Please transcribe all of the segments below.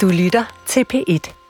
Du lytter til P1.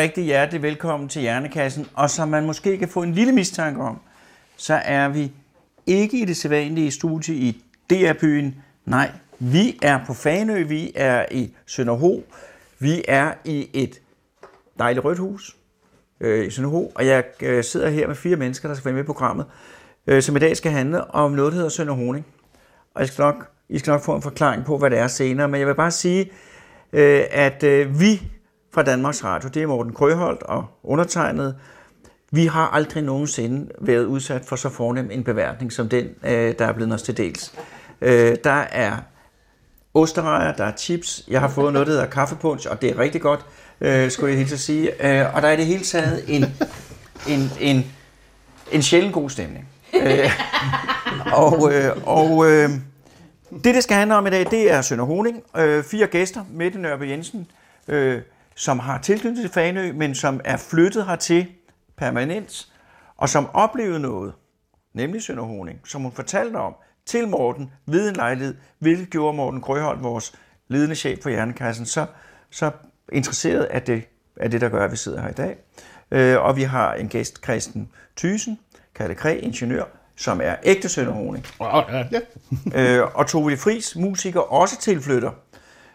Rigtig hjertelig velkommen til Hjernekassen. Og som man måske kan få en lille mistanke om, så er vi ikke i det sædvanlige studie i DR-byen. Nej, vi er på Fanø, vi er i Sønderho, vi er i et dejligt rødt hus øh, i Sønderho, og jeg øh, sidder her med fire mennesker, der skal være med i programmet, øh, som i dag skal handle om noget, der hedder Sønderhoning. Og jeg skal nok, I skal nok få en forklaring på, hvad det er senere, men jeg vil bare sige, øh, at øh, vi fra Danmarks Radio, det er Morten Krøholt og undertegnet, vi har aldrig nogensinde været udsat for så fornem en beværtning som den, øh, der er blevet os til dels. Øh, der er osterejer, der er chips, jeg har fået noget, der hedder kaffepunch, og det er rigtig godt, øh, skulle jeg helt at sige. Og der er i det hele taget en, en, en, en sjældent god stemning. Og og det, det skal handle om i dag, det er Sønder Honing. Fire gæster, Mette Nørbe Jensen, øh, som har tilknyttet til Fanø, men som er flyttet hertil permanent, og som oplevede noget, nemlig Sønder Honing, som hun fortalte om til Morten ved en lejlighed, hvilket gjorde Morten Grøholt, vores ledende chef på Hjernekassen, så, så interesseret af det, af det, der gør, at vi sidder her i dag. Øh, og vi har en gæst, Christen Thysen, Kalle Kræ, ingeniør, som er ægte Sønder Honing. Ja, ja. øh, og Tove Friis, musiker, også tilflytter,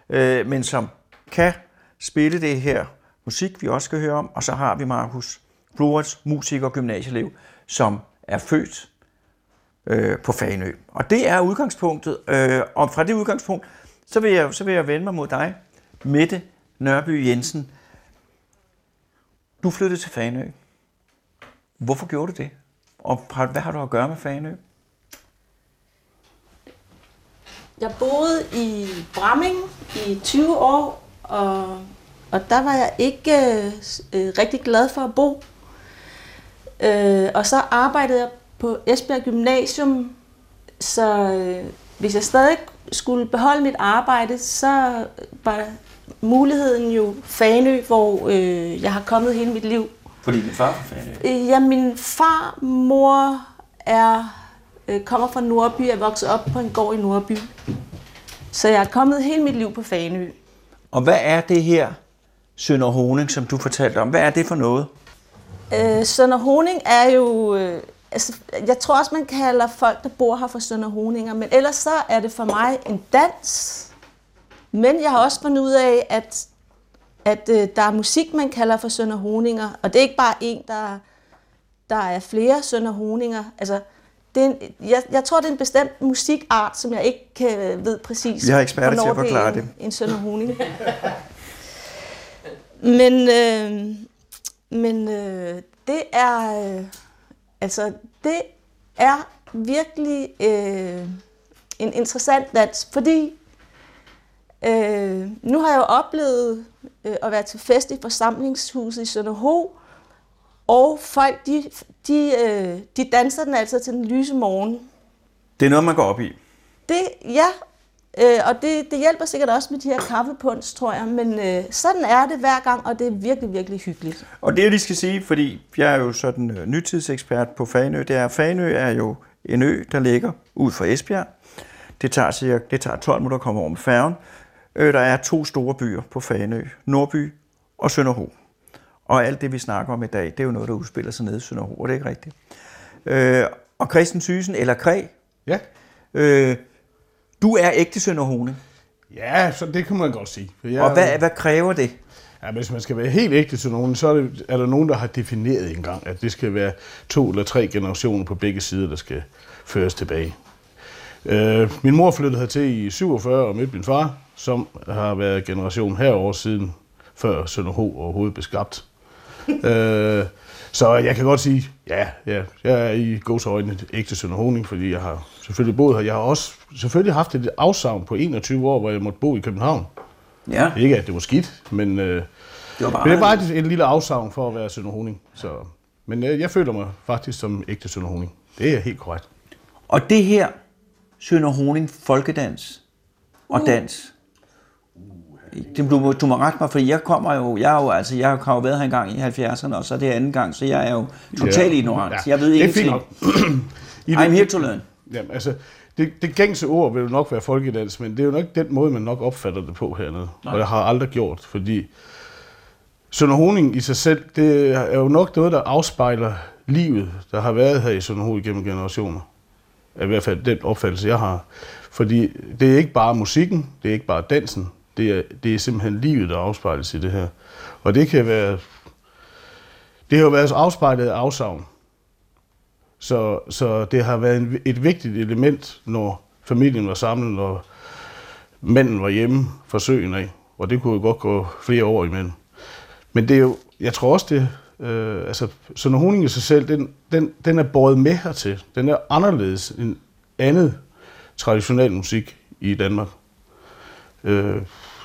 øh, men som kan spille det her musik, vi også skal høre om. Og så har vi Markus Flores, musiker og gymnasieelev, som er født øh, på Fanø. Og det er udgangspunktet. Øh, og fra det udgangspunkt, så vil, jeg, så vil jeg vende mig mod dig, Mette Nørby Jensen. Du flyttede til Fanø. Hvorfor gjorde du det? Og hvad har du at gøre med Fanø? Jeg boede i Bramming i 20 år, og, og der var jeg ikke øh, rigtig glad for at bo. Øh, og så arbejdede jeg på Esbjerg Gymnasium, så øh, hvis jeg stadig skulle beholde mit arbejde, så var muligheden jo Fanø, hvor øh, jeg har kommet hele mit liv. Fordi din far er fra Fanø. Øh, Ja, min far, mor er, øh, kommer fra Nordby, er vokset op på en gård i Nordby. Så jeg er kommet hele mit liv på Fanø. Og hvad er det her Sønder Honing, som du fortalte om? Hvad er det for noget? Øh, Sønder Honing er jo... Øh, altså, jeg tror også, man kalder folk, der bor her for Sønder Honinger, men ellers så er det for mig en dans. Men jeg har også fundet ud af, at, at øh, der er musik, man kalder for Sønder Honinger, og det er ikke bare en, der, der er flere Sønder Honinger. Altså, det er en, jeg, jeg tror, det er en bestemt musikart, som jeg ikke kan, ved præcis, Vi har eksperter til at forklare er det. en, en Sønder Honing. Men, øh, men øh, det er øh, altså det er virkelig øh, en interessant dans, fordi øh, nu har jeg jo oplevet øh, at være til fest i forsamlingshuset i Sønderho, og folk de, de, øh, de danser den altså til den lyse morgen. Det er noget, man går op i. Det, ja, øh, og det, det hjælper sikkert også med de her kaffepunds, tror jeg, men øh, sådan er det hver gang, og det er virkelig, virkelig hyggeligt. Og det, jeg lige skal sige, fordi jeg er jo sådan øh, nytidsekspert på Fanø, det er, at Fanø er jo en ø, der ligger ud for Esbjerg. Det tager, cirka, det tager 12 minutter at komme over med færgen. Øh, der er to store byer på Fanø, Nordby og Sønderho. Og alt det, vi snakker om i dag, det er jo noget, der udspiller sig nede i Sønderho, det er ikke rigtigt. Øh, og Christen Thysen, eller Kræ, Ja. øh, du er ægte Sønderhone. Ja, så det kan man godt sige. Jeg, Og hvad, hvad kræver det? Ja, hvis man skal være helt ægte til nogen, så er, det, er der nogen, der har defineret engang, at det skal være to eller tre generationer på begge sider, der skal føres tilbage. Øh, min mor flyttede hertil i 47 og mødte min far, som har været generation herover siden før Sønder Ho overhovedet blev skabt. øh, så jeg kan godt sige, ja, ja jeg er i gåsøjne ægte Sønder Honing, fordi jeg har selvfølgelig boet her. Jeg har også selvfølgelig haft et afsavn på 21 år, hvor jeg måtte bo i København. Ja, Ikke at det var skidt, men, øh, det var bare, men det var bare et, et lille afsavn for at være Sønder Honing. Så, men øh, jeg føler mig faktisk som ægte Sønder Honing. Det er helt korrekt. Og det her, Sønder Honing folkedans og dans, det, du, må- du må rette mig, for jeg kommer jo, jeg, er jo, altså, jeg har jo været her engang i 70'erne, og så er det anden gang, så jeg er jo totalt Ja. ignorant. Ja, Jeg ved ingenting. I I'm here to learn. Jamen, altså, det, det gængse ord vil jo nok være folkedans, men det er jo nok den måde, man nok opfatter det på hernede. Nej. Og jeg har aldrig gjort, fordi Sønder Honing i sig selv, det er jo nok noget, der afspejler livet, der har været her i Sønder Ho igennem generationer. I hvert fald den opfattelse, jeg har. Fordi det er ikke bare musikken, det er ikke bare dansen, det er, det er simpelthen livet, der afspejles i det her. Og det kan være... Det har jo været afspejlet af afsavn. Så, så det har været en, et vigtigt element, når familien var samlet, og manden var hjemme fra søen af. Og det kunne jo godt gå flere år imellem. Men det er jo, jeg tror også det, øh, altså Sønder Honing i sig selv, den, den, den er båret med hertil. Den er anderledes end andet traditionel musik i Danmark. Øh,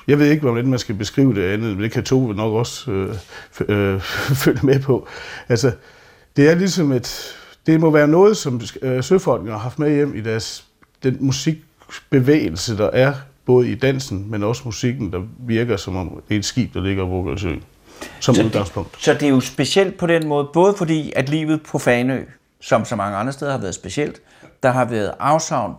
jeg ved ikke, hvordan man skal beskrive det andet, men det kan Tove nok også øh, øh, følge med på. Altså, det er ligesom et, det må være noget, som øh, søfolkene har haft med hjem i deres, den musikbevægelse, der er både i dansen, men også musikken, der virker som om det er et skib, der ligger på Vågelsø, som Så- udgangspunkt. Så det er jo specielt på den måde, både fordi at livet på Fanø, som så mange andre steder har været specielt, der har været afsavn,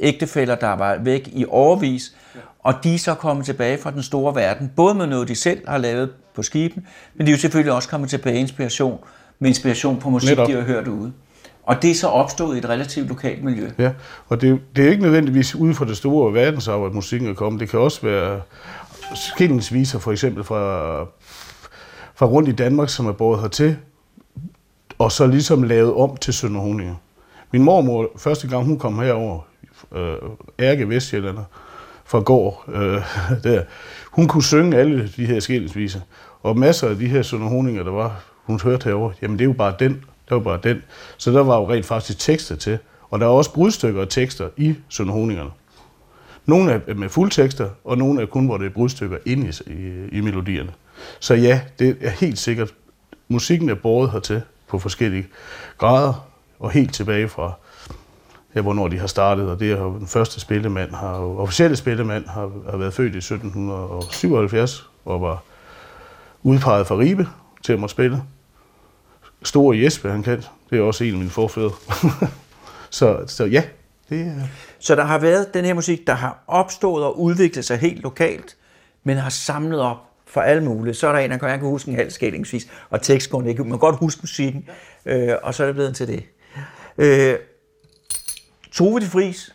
ægtefæller, der var væk i overvis, og de er så kommet tilbage fra den store verden, både med noget, de selv har lavet på skiben, men de er jo selvfølgelig også kommet tilbage inspiration, med inspiration på musik, Netop. de har hørt ude. Og det er så opstået i et relativt lokalt miljø. Ja, og det, det er ikke nødvendigvis ude fra det store verdensarv, at musikken er kommet. Det kan også være skillingsviser, for eksempel fra, fra rundt i Danmark, som er båret hertil, og så ligesom lavet om til Sønderhoninger. Min mormor, første gang hun kom herover, øh, Ærke vestjyllander fra gård, øh, der, hun kunne synge alle de her skilsviser. Og masser af de her Sønderhoninger, der var, hun hørte herovre, jamen det er jo bare den, det var bare den. Så der var jo rent faktisk tekster til. Og der er også brudstykker og tekster i Sønderhoningerne. Nogle er med fuldtekster, og nogle er kun, hvor det er brudstykker ind i, i, i melodierne. Så ja, det er helt sikkert. Musikken er båret hertil på forskellige grader, og helt tilbage fra, ja, hvornår de har startet. Og det er jo den første spillemand, har, jo- officielle spillemand har, har været født i 1777, og var udpeget fra Ribe til at måtte spille. Store Jesper, han kendt. Det er også en af mine forfædre. så, så ja, det er... Så der har været den her musik, der har opstået og udviklet sig helt lokalt, men har samlet op for alle mulige. Så er der en, der kan, jeg kan huske en halv skælingsvis, og tekstgården ikke. Man kan godt huske musikken, øh, og så er det blevet til det. Øh, Tove de Vries,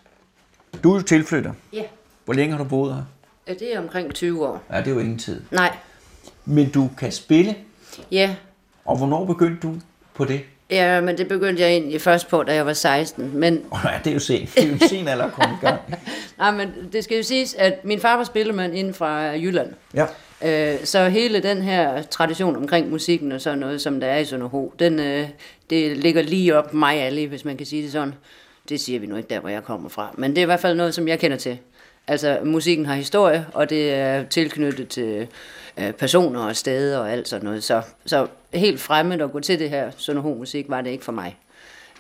du er jo tilflytter. Ja, Hvor længe har du boet her? Ja, det er omkring 20 år. Ja, det er jo ingen tid. Nej, Men du kan spille, ja. og hvornår begyndte du på det? Ja, men det begyndte jeg egentlig først på, da jeg var 16. Men, Oh, ja, det er jo sent. Det er jo en sen alder at komme i gang. nej, men det skal jo siges, at min far var spillemand inden fra Jylland. Ja. Øh, så hele den her tradition omkring musikken og sådan noget, som der er i Sønderho, den, øh, det ligger lige op mig alle, hvis man kan sige det sådan. Det siger vi nu ikke der, hvor jeg kommer fra. Men det er i hvert fald noget, som jeg kender til. Altså, musikken har historie, og det er tilknyttet til øh, personer og steder og alt sådan noget. Så, så helt fremmed at gå til det her Sønderho-musik var det ikke for mig.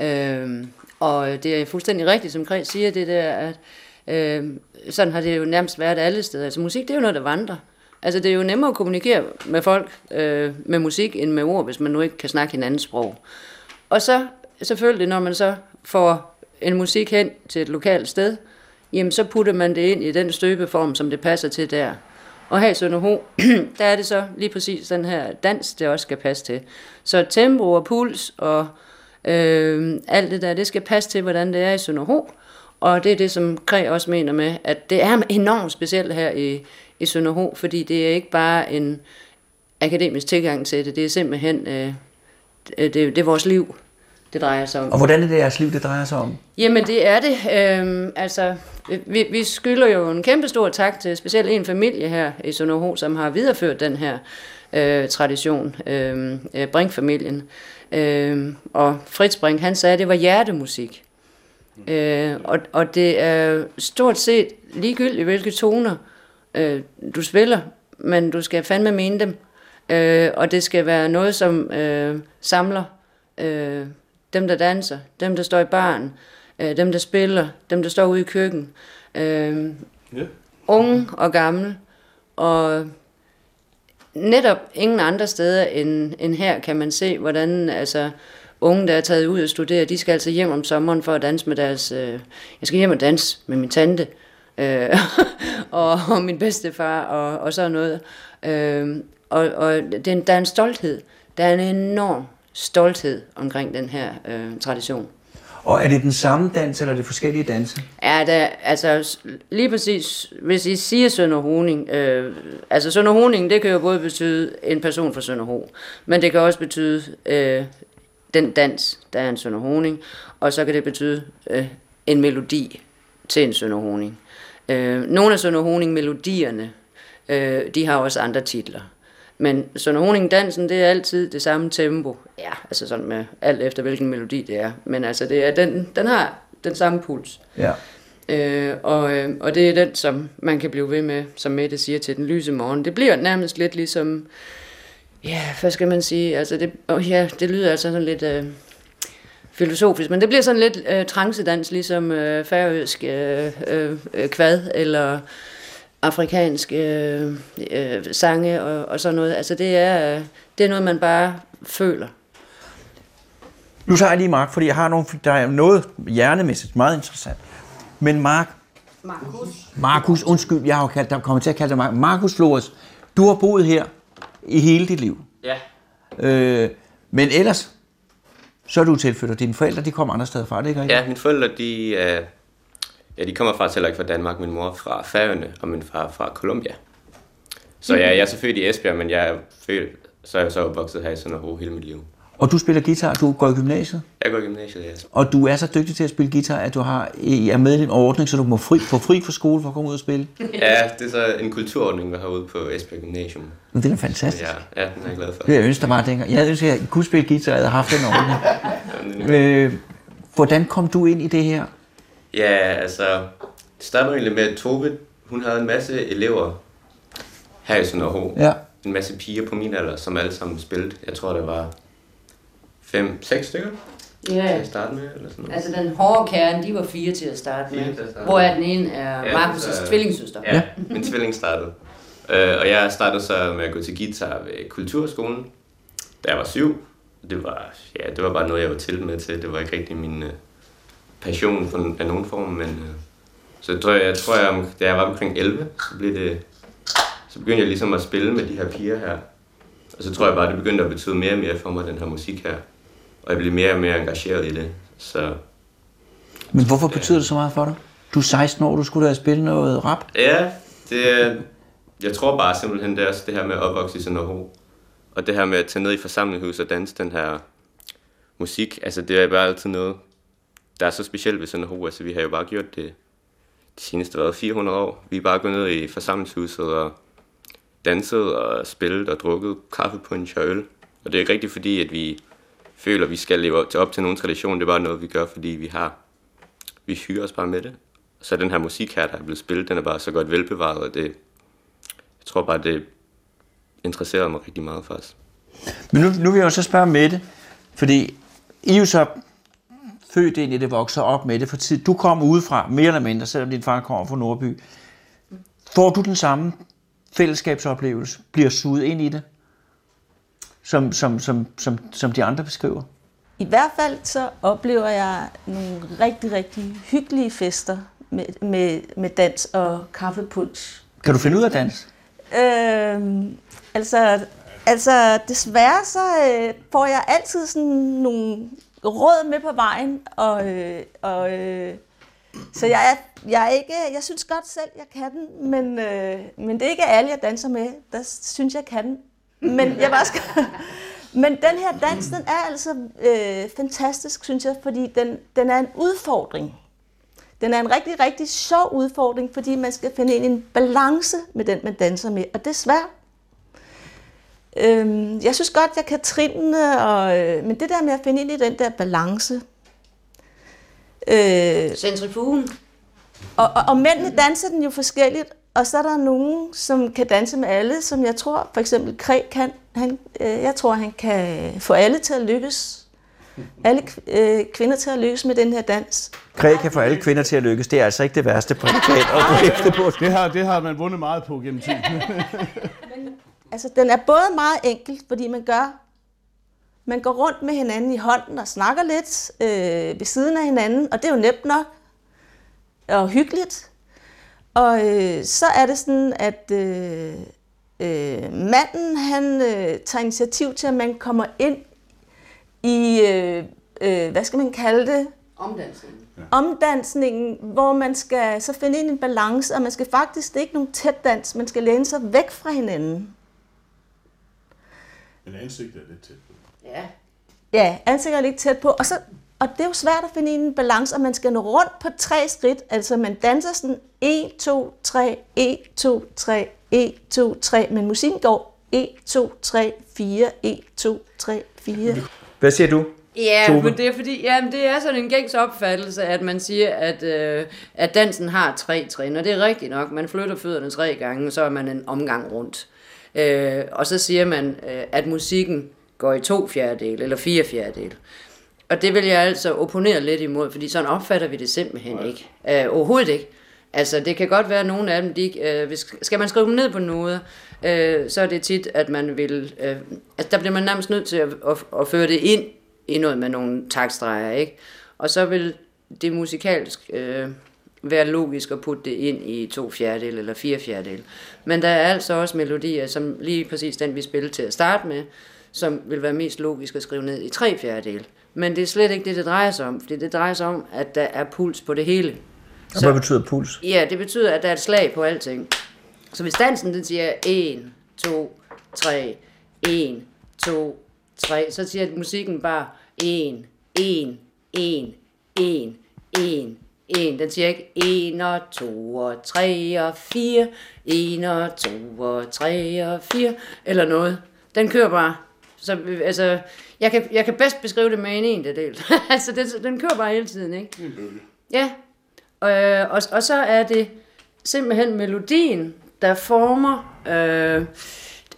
Øh, og det er fuldstændig rigtigt, som Kreds siger, det der, at øh, sådan har det jo nærmest været alle steder. Altså musik, det er jo noget, der vandrer. Altså det er jo nemmere at kommunikere med folk øh, med musik end med ord, hvis man nu ikke kan snakke hinandens sprog. Og så selvfølgelig, når man så får en musik hen til et lokalt sted, jamen så putter man det ind i den støbeform, som det passer til der. Og her i Sønderho, der er det så lige præcis den her dans, det også skal passe til. Så tempo og puls og øh, alt det der, det skal passe til, hvordan det er i Sønderho. Og det er det, som Kræ også mener med, at det er enormt specielt her i, i Sønderho, fordi det er ikke bare en akademisk tilgang til det, det er simpelthen, øh, det, det er vores liv, det drejer sig om. Og hvordan er det jeres liv, det drejer sig om? Jamen det er det. Øhm, altså, vi, vi skylder jo en kæmpe stor tak til specielt en familie her i Sønderho, som har videreført den her øh, tradition, øh, Brink-familien. Øh, og Fritz Brink, han sagde, at det var hjertemusik. Øh, og, og det er stort set ligegyldigt, hvilke toner øh, du spiller, men du skal fandme mene dem. Øh, og det skal være noget, som øh, samler øh, dem, der danser, dem, der står i baren, øh, dem, der spiller, dem, der står ude i køkken. Øh, ja. Unge og gamle. Og netop ingen andre steder end, end her kan man se, hvordan altså, unge, der er taget ud og studere, de skal altså hjem om sommeren for at danse med deres... Øh, jeg skal hjem og danse med min tante øh, og, og min bedstefar og, og sådan noget. Øh, og og det, der er en stolthed. Der er en enorm stolthed omkring den her øh, tradition. Og er det den samme dans, eller er det forskellige danse? Ja, der, altså lige præcis, hvis I siger Sønder Honing, øh, altså Sønder Honing, det kan jo både betyde en person fra Sønderho, men det kan også betyde øh, den dans, der er en Sønder Honing, og så kan det betyde øh, en melodi til en Sønder Honing. Øh, nogle af Sønder Honing melodierne, øh, de har også andre titler. Men Sønder dansen det er altid det samme tempo. Ja, altså sådan med alt efter hvilken melodi det er. Men altså, det er den, den har den samme puls. Ja. Øh, og, øh, og det er den, som man kan blive ved med, som Mette siger til den lyse morgen. Det bliver nærmest lidt ligesom, ja, hvad skal man sige, altså det, oh ja, det lyder altså sådan lidt øh, filosofisk, men det bliver sådan lidt øh, transedans, ligesom øh, færøsk øh, øh, kvad, eller afrikanske øh, øh, sange og, og sådan noget. Altså det er, det er noget, man bare føler. Nu tager jeg lige Mark, fordi jeg har nogle, der er noget hjernemæssigt meget interessant. Men Mark, Markus. Markus, undskyld, jeg har kaldt, der kommer til at kalde dig Mark. Markus Flores, du har boet her i hele dit liv. Ja. Øh, men ellers, så er du tilflytter. Dine forældre, de kommer andre steder fra, det ikke rigtigt? Ja, mine forældre, de er Ja, de kommer faktisk heller ikke fra Danmark. Min mor fra Færøerne, og min far fra Colombia. Så ja, jeg er født i Esbjerg, men jeg er født, så er jeg så opvokset her i Sønderho hele mit liv. Og du spiller guitar, du går i gymnasiet? Jeg går i gymnasiet, ja. Og du er så dygtig til at spille guitar, at du har, er med i en ordning, så du må fri, få fri fra skole for at komme ud og spille? Ja, det er så en kulturordning, vi har ude på Esbjerg Gymnasium. Men det er fantastisk. Ja, ja, den er jeg glad for. Det jeg ønsker bare dengang. Jeg ønsker, at jeg kunne spille guitar, og jeg havde haft den ordning. øh, hvordan kom du ind i det her? Ja, altså, det startede egentlig med, at Tove, hun havde en masse elever her i Sønderho. Ja. En masse piger på min alder, som alle sammen spillede. Jeg tror, der var fem, seks stykker ja. til at starte med. Eller sådan noget. Altså den hårde kerne, de var fire til at starte med. Hvor er den ene er ja, Markus' så, tvillingssøster. Ja, min tvilling startede. Uh, og jeg startede så med at gå til guitar ved Kulturskolen, da jeg var syv. Det var, ja, det var bare noget, jeg var til med til. Det var ikke rigtig min uh, passion for, af nogen form, men uh, så tror, jeg, jeg tror, jeg, da jeg var omkring 11, så, blev det, så begyndte jeg ligesom at spille med de her piger her. Og så tror jeg bare, det begyndte at betyde mere og mere for mig, den her musik her. Og jeg blev mere og mere engageret i det. Så, Men hvorfor betyder det så meget for dig? Du er 16 år, du skulle da spille noget rap. Ja, det, jeg tror bare simpelthen, det er også det her med at opvokse i Sønderho. Og det her med at tage ned i forsamlingshus og danse den her musik, altså det er bare altid noget, der er så specielt ved Sønderho. Altså vi har jo bare gjort det de seneste været 400 år. Vi er bare gået ned i forsamlingshuset og danset og spillet og drukket kaffe på en øl. Og det er ikke rigtigt fordi, at vi føler, at vi skal leve op til nogen tradition. Det er bare noget, vi gør, fordi vi har vi hygger os bare med det. Så den her musik her, der er blevet spillet, den er bare så godt velbevaret, og det, jeg tror bare, det interesserer mig rigtig meget faktisk. Men nu, nu vil jeg også spørge Mette, fordi I er jo så født ind i det, vokser op med det for tid. Du kommer udefra, mere eller mindre, selvom din far kommer fra Nordby. Får du den samme fællesskabsoplevelse? Bliver suget ind i det? Som, som, som, som, som de andre beskriver? I hvert fald så oplever jeg nogle rigtig, rigtig hyggelige fester med, med, med dans og kaffepunch. Kan du finde ud af dans? Øh, altså, altså, desværre så øh, får jeg altid sådan nogle råd med på vejen, og, øh, og øh, Så jeg, er, jeg, er ikke, jeg synes godt selv, jeg kan den, men, øh, men det er ikke alle, jeg danser med, der synes, jeg kan den. Men, jeg bare skal, men den her dans, den er altså øh, fantastisk, synes jeg, fordi den, den er en udfordring. Den er en rigtig, rigtig sjov udfordring, fordi man skal finde en balance med den, man danser med, og det er svært. Øhm, jeg synes godt, jeg kan trinne, og, øh, men det der med at finde ind i den der balance. Øh, Centrifugen. Og, og, og mændene danser den jo forskelligt, og så er der nogen, som kan danse med alle, som jeg tror, for eksempel Kræ kan. Han, øh, jeg tror, han kan få alle til at lykkes. Alle øh, kvinder til at lykkes med den her dans. Kræ kan få alle kvinder til at lykkes. Det er altså ikke det værste prædikat at gå på. Det har, det har man vundet meget på gennem tiden. altså, den er både meget enkelt, fordi man gør man går rundt med hinanden i hånden og snakker lidt øh, ved siden af hinanden, og det er jo nemt nok og hyggeligt. Og øh, så er det sådan, at øh, øh, manden han øh, tager initiativ til, at man kommer ind i, øh, øh, hvad skal man kalde det? Omdansningen. Ja. Omdansningen, hvor man skal så finde ind en balance, og man skal faktisk, det er ikke nogen tæt dans, man skal læne sig væk fra hinanden. Men ansigtet er lidt tæt på. Ja. Ja, ansigtet er lidt tæt på, og så og det er jo svært at finde en balance, og man skal nå rundt på tre skridt. Altså man danser sådan 1, 2, 3, 1, 2, 3, 1, 2, 3. Men musikken går 1, 2, 3, 4, 1, 2, 3, 4. Hvad siger du? Ja, Tove? men det er fordi, ja, det er sådan en gængs opfattelse, at man siger, at, øh, at dansen har tre trin, og det er rigtigt nok. Man flytter fødderne tre gange, så er man en omgang rundt. Øh, og så siger man, øh, at musikken går i to fjerdedel eller fire fjerdedel. Og det vil jeg altså opponere lidt imod, fordi sådan opfatter vi det simpelthen Nej. ikke. Uh, overhovedet ikke. Altså, det kan godt være, at nogle af dem, de, uh, hvis, skal man skrive dem ned på noget, uh, så er det tit, at man vil, uh, altså der bliver man nærmest nødt til at, at, at føre det ind i noget med nogle takstreger, ikke? Og så vil det musikalsk uh, være logisk at putte det ind i to fjerdedel eller fire fjerdedel. Men der er altså også melodier, som lige præcis den, vi spillede til at starte med, som vil være mest logisk at skrive ned i tre fjerdedel. Men det er slet ikke det, det drejer sig om, fordi det drejer sig om, at der er puls på det hele. Og hvad betyder puls? Ja, det betyder, at der er et slag på alting. Så hvis dansen den siger 1, 2, 3, 1, 2, 3, så siger musikken bare 1, 1, 1, 1, 1, 1. Den siger ikke 1 og 2 og 3 og 4, 1 og 2 og 3 og 4, eller noget. Den kører bare. Så altså, jeg kan, jeg kan bedst beskrive det med en en del. altså, den, den kører bare hele tiden, ikke? Ja. Øh, og, og så er det simpelthen melodien, der former... Øh,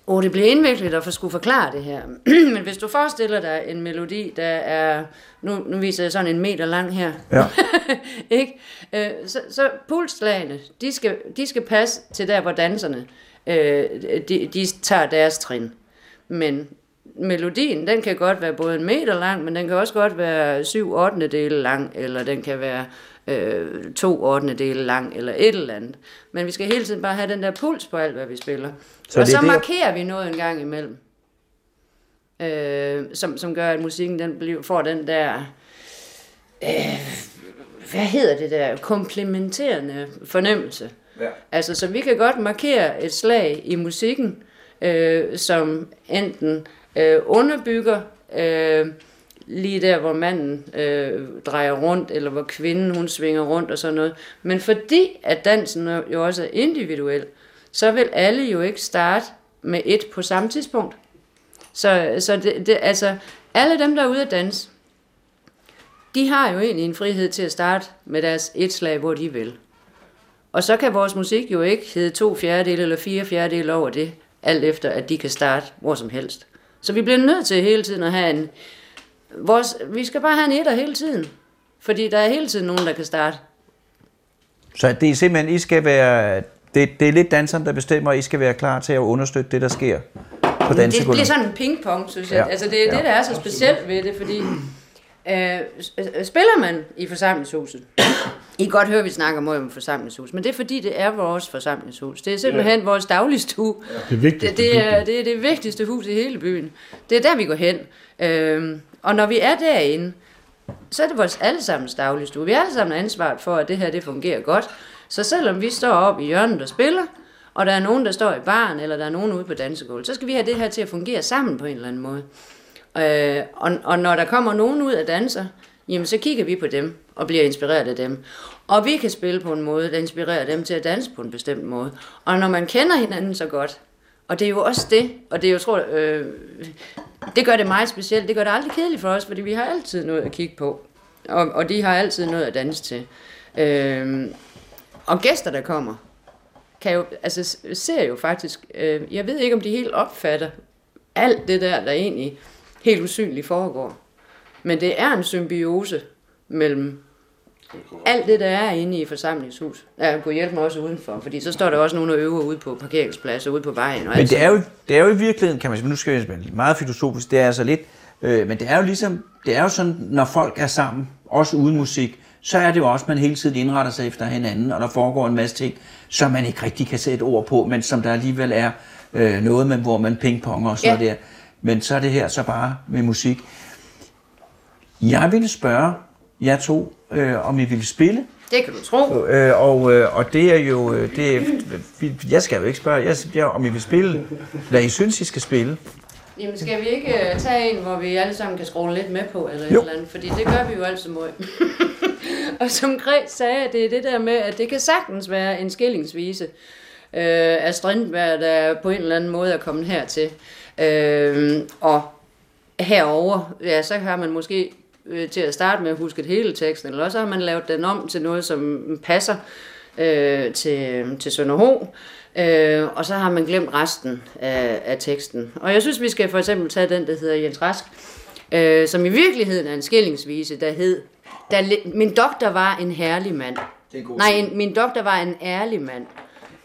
oh, det bliver indviklet at skulle forklare det her. Men hvis du forestiller dig en melodi, der er... Nu, nu viser jeg sådan en meter lang her. Ja. ikke? Øh, så, så pulslagene, de skal, de skal passe til der, hvor danserne øh, de, de tager deres trin. Men melodien, den kan godt være både en meter lang, men den kan også godt være syv 8. dele lang, eller den kan være øh, to 8. dele lang, eller et eller andet. Men vi skal hele tiden bare have den der puls på alt, hvad vi spiller. Så og så det, markerer vi noget en gang imellem, øh, som, som gør, at musikken den bliver, får den der... Øh, hvad hedder det der? Komplementerende fornemmelse. Ja. Altså, så vi kan godt markere et slag i musikken, øh, som enten øh, underbygger øh, lige der, hvor manden øh, drejer rundt, eller hvor kvinden hun svinger rundt og sådan noget. Men fordi at dansen jo også er individuel, så vil alle jo ikke starte med et på samme tidspunkt. Så, så det, det, altså, alle dem, der er ude at danse, de har jo egentlig en frihed til at starte med deres et slag, hvor de vil. Og så kan vores musik jo ikke hedde to fjerdedele eller fire fjerdedele over det, alt efter at de kan starte hvor som helst. Så vi bliver nødt til hele tiden at have en... Vores, vi skal bare have en etter hele tiden. Fordi der er hele tiden nogen, der kan starte. Så det er simpelthen, I skal være... Det, det er lidt danseren, der bestemmer, at I skal være klar til at understøtte det, der sker på dansegulvet. Det bliver sådan en pingpong, synes jeg. Ja. Altså det er ja. det, der er så specielt ved det, fordi øh, spiller man i forsamlingshuset, I kan godt høre, at vi snakker meget om forsamlingshus, men det er fordi, det er vores forsamlingshus. Det er simpelthen ja. vores dagligstue. Ja. Det, vigtigste, det, det, er, det er det vigtigste hus i hele byen. Det er der, vi går hen. Øhm, og når vi er derinde, så er det vores allesammens dagligstue. Vi er alle sammen ansvaret for, at det her det fungerer godt. Så selvom vi står op i hjørnet og spiller, og der er nogen, der står i baren, eller der er nogen ude på dansegulvet, så skal vi have det her til at fungere sammen på en eller anden måde. Øh, og, og når der kommer nogen ud af danser, jamen så kigger vi på dem og bliver inspireret af dem. Og vi kan spille på en måde, der inspirerer dem til at danse på en bestemt måde. Og når man kender hinanden så godt, og det er jo også det, og det er jo, tror øh, det gør det meget specielt. Det gør det aldrig kedeligt for os, fordi vi har altid noget at kigge på. Og, og de har altid noget at danse til. Øh, og gæster, der kommer, kan jo, altså, ser jo faktisk, øh, jeg ved ikke, om de helt opfatter alt det der, der egentlig helt usynligt foregår. Men det er en symbiose mellem alt det, der er inde i forsamlingshus. Jeg kunne hjælpe mig også udenfor, fordi så står der også nogen og øver ude på parkeringspladser, ude på vejen. Og Men det er, jo, det er jo i virkeligheden, kan man sige, nu skal jeg spille meget filosofisk, det er altså lidt, øh, men det er jo ligesom, det er jo sådan, når folk er sammen, også uden musik, så er det jo også, at man hele tiden indretter sig efter hinanden, og der foregår en masse ting, som man ikke rigtig kan sætte ord på, men som der alligevel er øh, noget, med, hvor man pingponger og sådan ja. der. Men så er det her så bare med musik. Jeg ville spørge jer to, øh, om I ville spille. Det kan du tro. Øh, og, øh, og det er jo, øh, det er, jeg skal jo ikke spørge, jeg, jeg, om I vil spille, hvad I synes, I skal spille. Jamen skal vi ikke uh, tage en, hvor vi alle sammen kan skrue lidt med på, eller jo. et eller andet? Fordi det gør vi jo altid mod. og som Græs sagde, det er det der med, at det kan sagtens være en skillingsvise øh, af Strindberg, der på en eller anden måde er kommet hertil. Øh, og herover, ja, så har man måske øh, til at starte med husket hele teksten, eller også har man lavet den om til noget, som passer øh, til, til Sønderho. Øh, og så har man glemt resten af, af teksten. Og jeg synes, vi skal for eksempel tage den, der hedder Jens Rask, øh, som i virkeligheden er en skillingsvise, der hed, der, min doktor var en herlig mand. Nej, en, min doktor var en ærlig mand.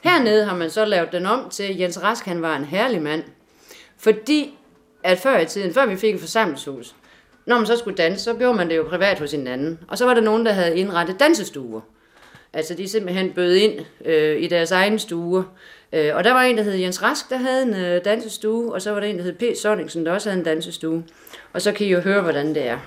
Hernede har man så lavet den om til, Jens Rask han var en herlig mand. Fordi at før i tiden, før vi fik et forsamlingshus, når man så skulle danse, så gjorde man det jo privat hos hinanden. Og så var der nogen, der havde indrettet dansestuer. Altså de simpelthen bød ind øh, i deres egen stue. Øh, og der var en, der hed Jens Rask, der havde en øh, dansestue, og så var der en, der hed P. Sonningsen, der også havde en dansestue. Og så kan I jo høre, hvordan det er.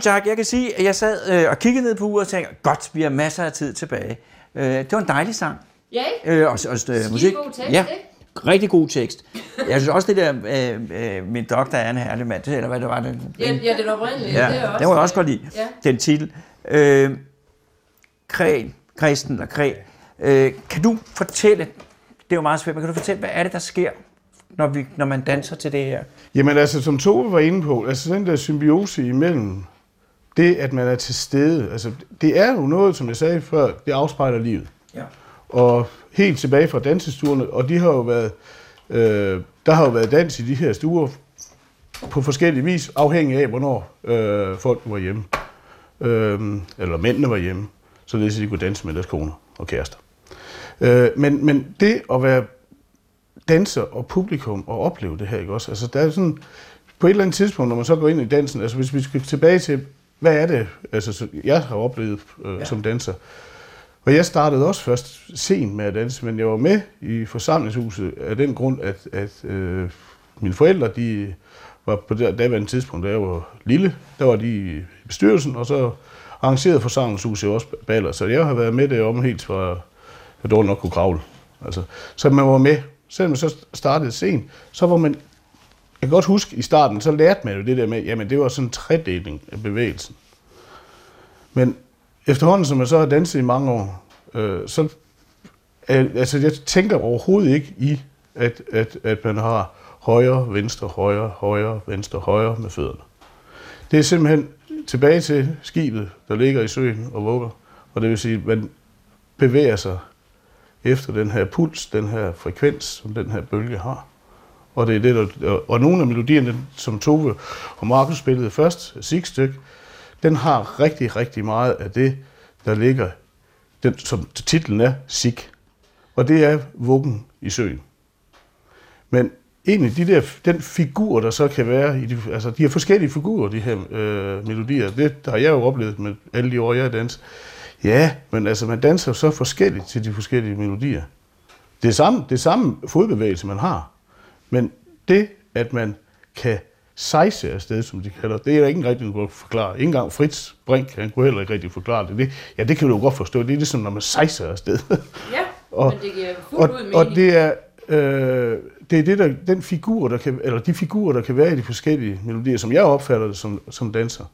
Tak. Jeg kan sige, at jeg sad øh, og kiggede ned på uret og tænkte, godt, vi har masser af tid tilbage. Øh, det var en dejlig sang. Ja, ikke? Øh, og, og, og, øh, musik. god tekst, ja, rigtig god tekst. Jeg synes også, det der, øh, øh, min doktor er en herlig mand, eller hvad det var. Den, ja, ja, det var oprindeligt. Ja, det, er også, det var jeg også godt lide, ja. den titel. Øh, Kræn, Kristen eller Kræ. Øh, kan du fortælle, det er jo meget svært, men kan du fortælle, hvad er det, der sker, når, vi, når man danser til det her? Jamen altså, som Tove var inde på, altså den der symbiose imellem det, at man er til stede, altså, det er jo noget, som jeg sagde før, det afspejler livet. Ja. Og helt tilbage fra dansestuerne, og de har jo været, øh, der har jo været dans i de her stuer på forskellige vis, afhængig af, hvornår øh, folk var hjemme. Øh, eller mændene var hjemme, så det de kunne danse med deres koner og kærester. Øh, men, men det at være danser og publikum at opleve det her, ikke også? Altså, der er sådan, på et eller andet tidspunkt, når man så går ind i dansen, altså hvis vi skal tilbage til, hvad er det, altså, så jeg har oplevet øh, ja. som danser, og jeg startede også først sent med at danse, men jeg var med i forsamlingshuset af den grund, at, at øh, mine forældre, de var på det daværende tidspunkt, da jeg var lille, der var de i bestyrelsen, og så arrangerede forsamlingshuset også baller. Så jeg har været med det om helt fra, jeg dårligt nok kunne kravle. Altså, så man var med. Selvom man så startede sent, så var man, kan godt huske i starten, så lærte man jo det der med, jamen det var sådan en tredeling af bevægelsen. Men efterhånden, som jeg så har danset i mange år, øh, så altså jeg tænker overhovedet ikke i, at, at, at man har højre, venstre, højre, højre, venstre, højre med fødderne. Det er simpelthen tilbage til skibet, der ligger i søen og vugger. Og det vil sige, at man bevæger sig efter den her puls, den her frekvens, som den her bølge har. Og, det er det, der, og nogle af melodierne, som Tove og Markus spillede først, Sigstyk, den har rigtig, rigtig meget af det, der ligger, den, som titlen er, Sig. Og det er vuggen i søen. Men egentlig de der, den figur, der så kan være, i de, altså de her forskellige figurer, de her øh, melodier, det har jeg jo oplevet med alle de år, jeg danser. Ja, men altså man danser så forskelligt til de forskellige melodier. Det er samme, det er samme fodbevægelse, man har. Men det, at man kan sejse afsted, som de kalder det, er der ingen rigtig noget forklare. Ikke engang Fritz Brink, han kunne heller ikke rigtig forklare det. det. Ja, det kan du jo godt forstå. Det er ligesom, når man sejser afsted. Ja, og, men det giver fuldt og, ud og mening. det er, øh, det er det, der, den figur, der kan, eller de figurer, der kan være i de forskellige melodier, som jeg opfatter det som, som danser,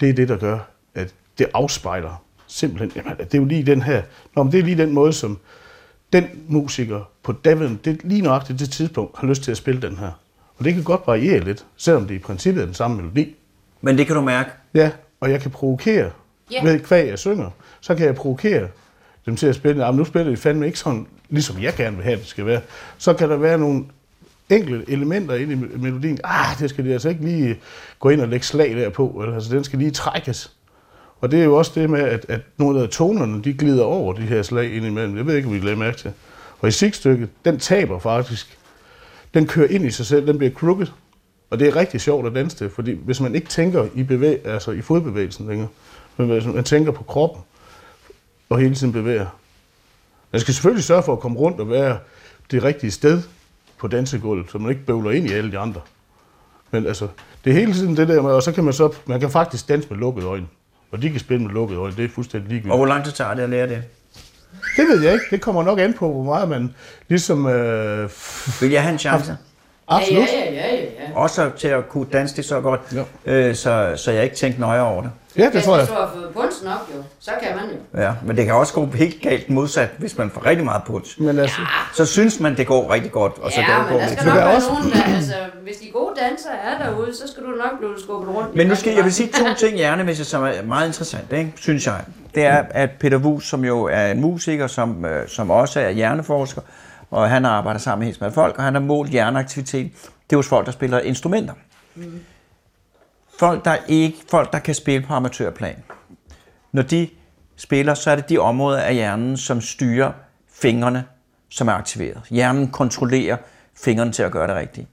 det er det, der gør, at det afspejler simpelthen, jamen, det er jo lige den her, Nå, men det er lige den måde, som den musiker på David, det lige nøjagtigt det tidspunkt, har lyst til at spille den her. Og det kan godt variere lidt, selvom det i princippet er den samme melodi. Men det kan du mærke. Ja, og jeg kan provokere, yeah. ved kvæg jeg synger, så kan jeg provokere dem til at spille, jamen nu spiller de fandme ikke sådan, ligesom jeg gerne vil have, det skal være. Så kan der være nogle enkelte elementer ind i me- melodien. Ah, det skal de altså ikke lige gå ind og lægge slag der på, eller, altså den skal lige trækkes. Og det er jo også det med, at, at nogle af tonerne, de glider over de her slag ind imellem. Jeg ved ikke, om I lagde mærke til. Og i sigtstykket, den taber faktisk. Den kører ind i sig selv, den bliver crooked. Og det er rigtig sjovt at danse til, fordi hvis man ikke tænker i, bevæg, altså i fodbevægelsen længere, men hvis man tænker på kroppen, og hele tiden bevæger. Man skal selvfølgelig sørge for at komme rundt og være det rigtige sted på dansegulvet, så man ikke bøvler ind i alle de andre. Men altså, det er hele tiden det der med, og så kan man så, man kan faktisk danse med lukkede øjne. Og de kan spille med lukkede øjne, det er fuldstændig Og ligegyldigt. hvor lang tid tager det at lære det? Det ved jeg ikke, det kommer nok an på, hvor meget man ligesom... Øh, Vil jeg have en chance? Absolut. Ja, ja, ja, ja, ja. Også til at kunne danse det så godt, Ja. øh, så, så jeg ikke tænkte nøje over det. Ja, det tror jeg. Hvis du har fået punsen op, jo, så kan man jo. Ja, men det kan også gå helt galt modsat, hvis man får rigtig meget puls. Men altså, Så synes man, det går rigtig godt, og så Ja, kan det men gå der lidt. skal Men nok der være også- nogen, der, altså, hvis de gode dansere er derude, så skal du nok blive skubbet rundt. Men nu skal jeg vil sige to ting hjernemæssigt, som er meget interessant, ikke? synes jeg. Det er, at Peter Wus, som jo er en musiker, som, øh, som også er hjerneforsker, og han arbejder sammen med helt med folk, og han har målt hjerneaktivitet. Det er hos folk, der spiller instrumenter. Mm. Folk, der ikke, folk, der kan spille på amatørplan. Når de spiller, så er det de områder af hjernen, som styrer fingrene, som er aktiveret. Hjernen kontrollerer fingrene til at gøre det rigtigt.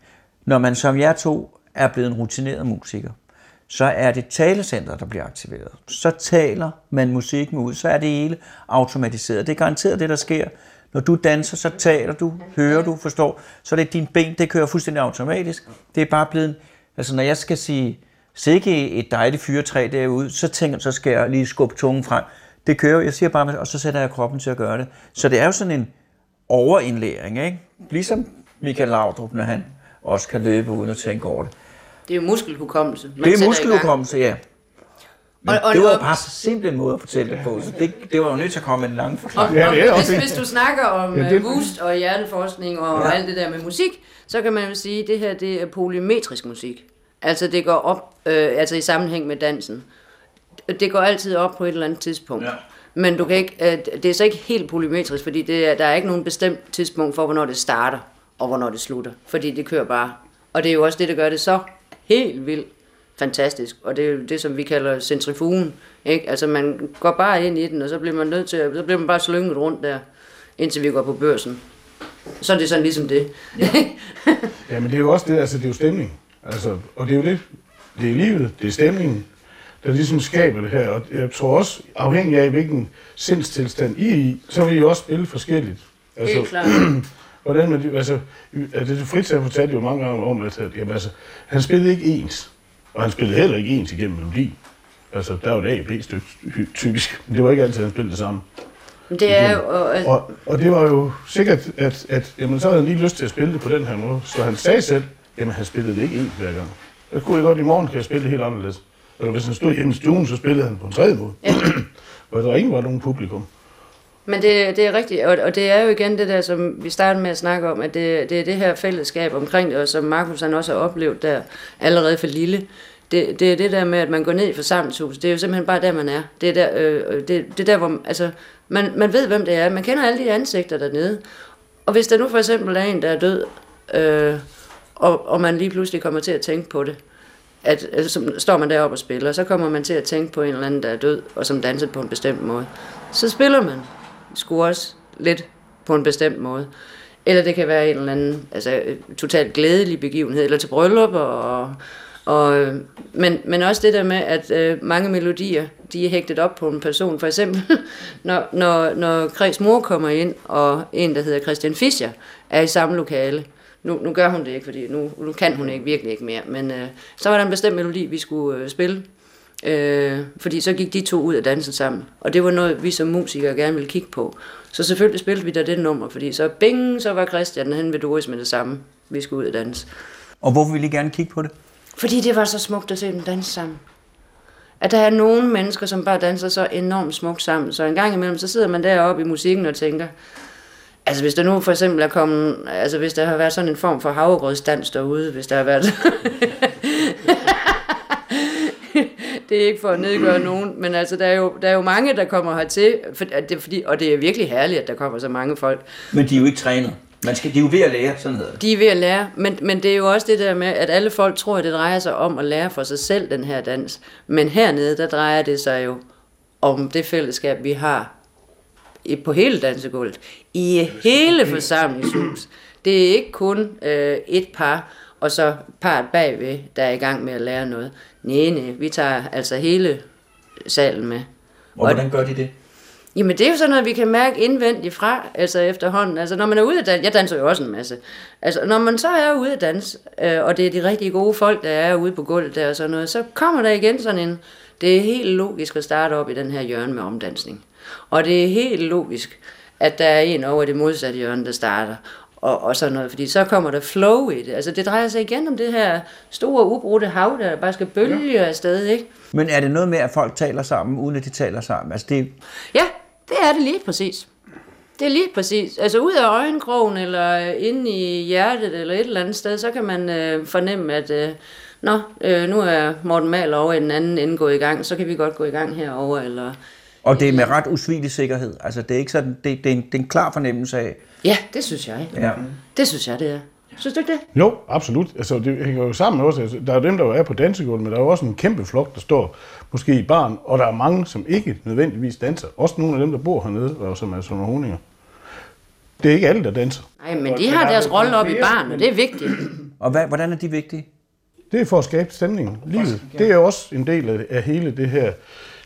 Når man som jer to er blevet en rutineret musiker, så er det talecenter, der bliver aktiveret. Så taler man musikken ud, så er det hele automatiseret. Det er garanteret det, der sker. Når du danser, så taler du, hører du, forstår. Så er det dine ben, det kører fuldstændig automatisk. Det er bare blevet, altså når jeg skal sige, sikke et dejligt fyretræ derude, så tænker så skal jeg lige skubbe tungen frem. Det kører, jeg siger bare, og så sætter jeg kroppen til at gøre det. Så det er jo sådan en overindlæring, ikke? Ligesom Michael Laudrup, når han også kan løbe uden at tænke over det. Det er jo muskelhukommelse. man Det er muskelhukommelse, ja. Men Og- og- det var jo og- bare så simpel en måde at fortælle det på, så det, det var jo nødt til at komme med en lang forklaring. Ja, det er og også hvis, hvis du snakker om Ja, ja, det- Wust og hjerneforskning og Ja. ja. alt det der med musik, så kan man jo sige, at det her det er polymetrisk musik. Altså det går op, øh, altså i sammenhæng med dansen. Det går altid op på et eller andet tidspunkt. Ja. Men du kan ikke, øh, det er så ikke helt polymetrisk, fordi det er, der er ikke nogen bestemt tidspunkt for, hvornår det starter og hvornår det slutter. Fordi det kører bare. Og det er jo også det, der gør det så helt vildt fantastisk. Og det er jo det, som vi kalder centrifugen. Ikke? Altså man går bare ind i den, og så bliver man nødt til, at- så bliver man bare slynget rundt der, indtil vi går på børsen. så er det sådan ligesom det. Ja. Ja, men det er jo også det, altså det er jo stemning. Altså, og det er jo det, det er livet, det er stemningen, der ligesom skaber det her. Og jeg tror også, afhængig af hvilken sindstilstand I er i, så vil I også spille forskelligt. Altså, Helt klart. hvordan man, altså, altså det Fritz har fortalt jo mange gange om, at jamen, altså, han spillede ikke ens, og han spillede heller ikke ens igennem melodi. Altså, der var et A og B-stykke typisk. Det var ikke altid, han spillede det samme. Det er jo... Og, Og, og det var jo sikkert, at, at jamen, så havde han lige lyst til at spille det på den her måde. Så han sagde selv, jamen han spillede det ikke ens hver gang. Jeg kunne godt, i morgen kan jeg spille det helt anderledes. Eller hvis han stod hjemme i stuen, så spillede han på en tredje måde. Ja. og der ingen var nogen publikum. Men det, det er rigtigt, og, og det er jo igen det der, som vi startede med at snakke om, at det, det er det her fællesskab omkring det, og som Markus han også har oplevet der allerede for lille. Det, det er det der med, at man går ned i forsamlingshuset, det er jo simpelthen bare der, man er. Det er der, øh, øh det, det er der hvor altså, man, man ved, hvem det er. Man kender alle de ansigter dernede. Og hvis der nu for eksempel er en, der er død, øh, og, og man lige pludselig kommer til at tænke på det, at øh, altså, så står man deroppe og spiller, så kommer man til at tænke på en eller anden, der er død, og som danser på en bestemt måde. Så spiller man sgu også lidt på en bestemt måde. Eller det kan være en eller anden altså, totalt glædelig begivenhed, eller til bryllup. Og, og, men, men også det der med, at øh, mange melodier, de er hægtet op på en person. For eksempel, når, når, når Kreds mor kommer ind, og en, der hedder Christian Fischer, er i samme lokale. Nu, nu gør hun det ikke, fordi nu, nu kan hun ikke virkelig ikke mere. Men øh, så var der en bestemt melodi, vi skulle øh, spille. Øh, fordi så gik de to ud af dansen sammen. Og det var noget, vi som musikere gerne ville kigge på. Så selvfølgelig spillede vi da det nummer, fordi så bing, så var Christian hen ved Doris med det samme. Vi skulle ud af dans. Og hvorfor ville I gerne kigge på det? Fordi det var så smukt at se dem danse sammen. At der er nogle mennesker, som bare danser så enormt smukt sammen. Så en gang imellem, så sidder man deroppe i musikken og tænker, altså hvis der nu for eksempel er kommet, altså hvis der har været sådan en form for havregrødsdans derude, hvis der har været... det er ikke for at nedgøre nogen, men altså, der er jo, der er jo mange, der kommer hertil, for, at det, fordi, og det er virkelig herligt, at der kommer så mange folk. Men de er jo ikke trænet. Man skal, de er jo ved at lære, sådan hedder det. De er ved at lære, men, men det er jo også det der med, at alle folk tror, at det drejer sig om at lære for sig selv, den her dans. Men hernede, der drejer det sig jo om det fællesskab, vi har i- på hele dansegulvet. I hele forsamlingshus. Det er ikke kun øh, et par, og så parret bagved, der er i gang med at lære noget. Nej, nej, vi tager altså hele salen med. Og hvordan gør de det? Jamen, det er jo sådan noget, vi kan mærke indvendigt fra, altså efterhånden. Altså, når man er ude at danse, jeg danser jo også en masse. Altså, når man så er ude at danse, øh, og det er de rigtig gode folk, der er ude på gulvet der og sådan noget, så kommer der igen sådan en, det er helt logisk at starte op i den her hjørne med omdansning. Og det er helt logisk, at der er en over det modsatte hjørne, der starter. Og, og sådan noget, fordi så kommer der flow i det. Altså, det drejer sig igen om det her store, ubrudte hav, der bare skal bølge ja. afsted, ikke? Men er det noget med, at folk taler sammen, uden at de taler sammen? Altså det, Ja, det er det lige præcis. Det er lige præcis. Altså ud af øjenkrogen, eller inde i hjertet, eller et eller andet sted, så kan man øh, fornemme, at øh, Nå, øh, nu er Morten Maler over i den anden ende gået i gang, så kan vi godt gå i gang herover eller... og det er med ret usvigelig sikkerhed. Altså det er ikke sådan, det, det, er, en, det er en klar fornemmelse af, Ja, det synes jeg. ja. Det synes jeg, det er. Synes du ikke det? Jo, absolut. Altså, det hænger jo sammen også. Altså, der er dem, der jo er på dansegulvet, men der er jo også en kæmpe flok, der står måske i barn, og der er mange, som ikke nødvendigvis danser. Også nogle af dem, der bor hernede, og som er sådan nogle honinger. Det er ikke alle, der danser. Nej, men de har deres rolle op i barn, og det er vigtigt. Og hvad, hvordan er de vigtige? Det er for at skabe stemning. Livet. Det er også en del af, af hele det her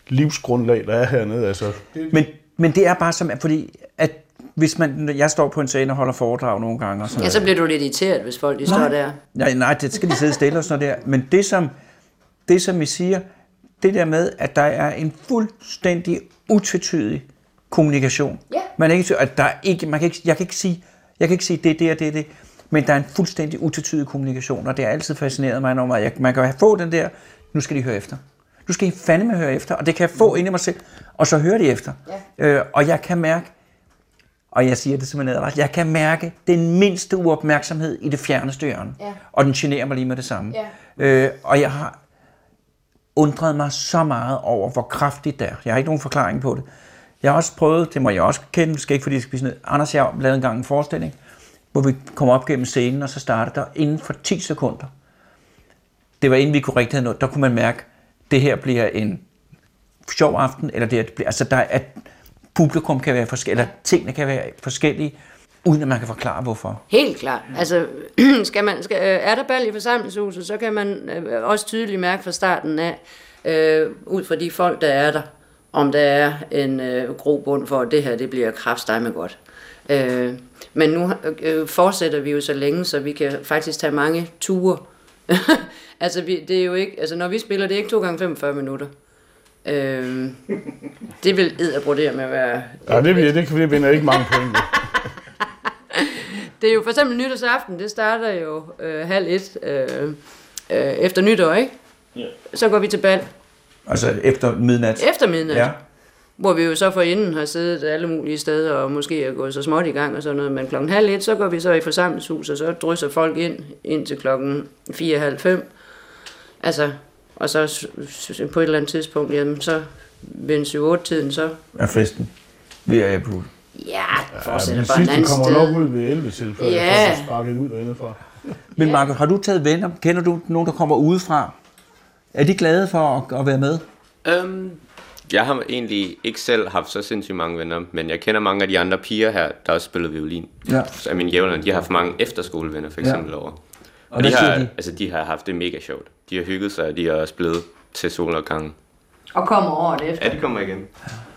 livsgrundlag, der er hernede. Altså, Men, men det er bare som, fordi at hvis man, jeg står på en scene og holder foredrag nogle gange, og sådan Ja, så bliver du lidt irriteret, hvis folk de står der. Nej, nej, det skal de sidde stille og sådan der. Men det som, det, som vi siger, det der med, at der er en fuldstændig utvetydig kommunikation. Ja. Man, er ikke, at der er ikke, man kan ikke, jeg kan ikke sige, jeg kan ikke sige det, det og det, det, men der er en fuldstændig utvetydig kommunikation, og det har altid fascineret mig, når jeg, man kan få den der, nu skal de høre efter. Nu skal I fandeme høre efter, og det kan jeg få ind i mig selv, og så hører de efter. Ja. Øh, og jeg kan mærke, og jeg siger det som en advarsel, jeg kan mærke den mindste uopmærksomhed i det fjerneste hjørne. Ja. Og den generer mig lige med det samme. Ja. Øh, og jeg har undret mig så meget over, hvor kraftigt det er. Jeg har ikke nogen forklaring på det. Jeg har også prøvet, det må jeg også kende, skal ikke fordi jeg skal blive sådan noget. Anders jeg lavede engang en forestilling, hvor vi kom op gennem scenen, og så startede der inden for 10 sekunder. Det var inden vi kunne rigtig have noget. Der kunne man mærke, det her bliver en sjov aften, eller det her bliver, altså der er, at publikum kan være forskellige, eller tingene kan være forskellige. uden at man kan forklare hvorfor. Helt klart. Altså, skal man, skal, er der bal i forsamlingshuset, så kan man øh, også tydeligt mærke fra starten af, øh, ud fra de folk, der er der, om der er en øh, grobund for, at det her det bliver kraftstejme godt. Øh, men nu øh, øh fortsætter vi jo så længe, så vi kan faktisk tage mange ture. altså, vi, det er jo ikke, altså, når vi spiller, det er ikke 2 gange 45 minutter. Øh, det vil edderbrodere med at være... Ja, det, det, det vinder ikke mange point. Det er jo for eksempel nytårsaften, det starter jo øh, halv et øh, øh, efter nytår, ikke? Ja. Så går vi til bal Altså efter midnat. efter midnat, Ja. hvor vi jo så for inden har siddet alle mulige steder og måske er gået så småt i gang og sådan noget. Men klokken halv et, så går vi så i forsamlingshus, og så drysser folk ind indtil klokken 4.30. Altså, og så på et eller andet tidspunkt, jamen så ved en 7-8-tiden, så Er festen. Vi er April. ja, Ja, fortsætter men bare sidste andet kommer sted. nok ud ved 11 til, før Ja. jeg får sparket ud derindefra. Men Markus, har du taget venner? Kender du nogen, der kommer udefra? Er de glade for at, at være med? Øhm, jeg har egentlig ikke selv haft så sindssygt mange venner, men jeg kender mange af de andre piger her, der også spiller violin. Ja. Så af mine jævnere, de har haft mange efterskolevenner for eksempel ja. over. Og, Og de har, de? altså, de har haft det mega sjovt. De har hygget sig, og de har også blevet til solopgangen. Og kommer året efter. Ja, de kommer igen.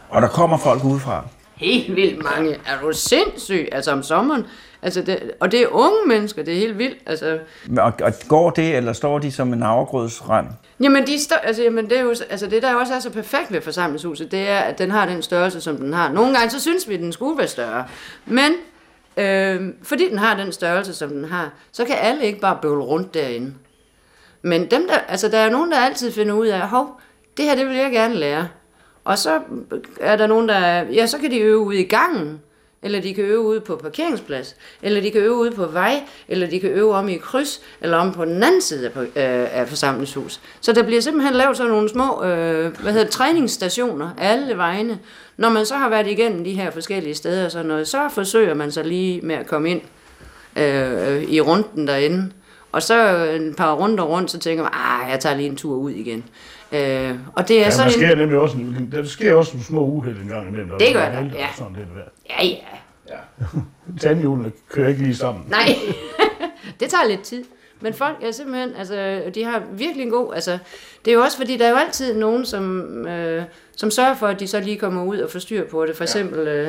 Og der kommer folk udefra. Helt vildt mange. Er du sindssyg? Altså om sommeren. Altså det, og det er unge mennesker, det er helt vildt. Altså, Og, og går det, eller står de som en havregrødsrand? jamen, de stå, altså, jamen det, er jo, altså det, der også er så perfekt ved forsamlingshuset, det er, at den har den størrelse, som den har. Nogle gange så synes vi, at den skulle være større. Men øh, fordi den har den størrelse, som den har, så kan alle ikke bare bøvle rundt derinde. Men dem der, altså, der er nogen, der altid finder ud af, hov, det her det vil jeg gerne lære. Og så er der nogen, der, ja, så kan de øve ude i gangen, eller de kan øve ude på parkeringsplads, eller de kan øve ude på vej, eller de kan øve om i kryds, eller om på den anden side af, på- øh, af forsamlingshus. Så der bliver simpelthen lavet sådan nogle små øh, hvad hedder, det, træningsstationer alle vegne. Når man så har været igennem de her forskellige steder og sådan noget, så forsøger man så lige med at komme ind øh, i runden derinde. Og så en par runder rundt, så tænker man, ah, jeg tager lige en tur ud igen. Øh, og det er Ja, der sådan sker en... nemlig også, en- der sker også nogle små uheld en gang imellem. Det gør er der, heldig og ja. Sådan lidt værd. Ja, ja. Tandhjulene kører ikke lige sammen. Nej, det tager lidt tid. Men folk er simpelthen, altså, de har virkelig en god, altså, det er jo også fordi, der er jo altid nogen, som, øh, som sørger for, at de så lige kommer ud og får styr på det. For eksempel øh,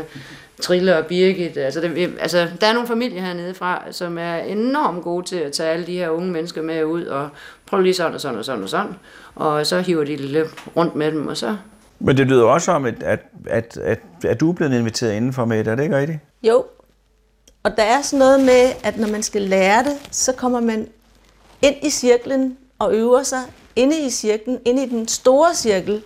Trille og Birgit, altså, det, altså, der er nogle familier hernede fra, som er enormt gode til at tage alle de her unge mennesker med ud og prøve lige sådan og sådan og sådan og sådan. Og så hiver de lidt rundt med dem, og så Men det lyder også om, at, at, at, at, at du er blevet inviteret indenfor med, er det ikke rigtigt? Jo. Og der er sådan noget med, at når man skal lære det, så kommer man ind i cirklen og øver sig inde i cirklen, inde i den store cirkel.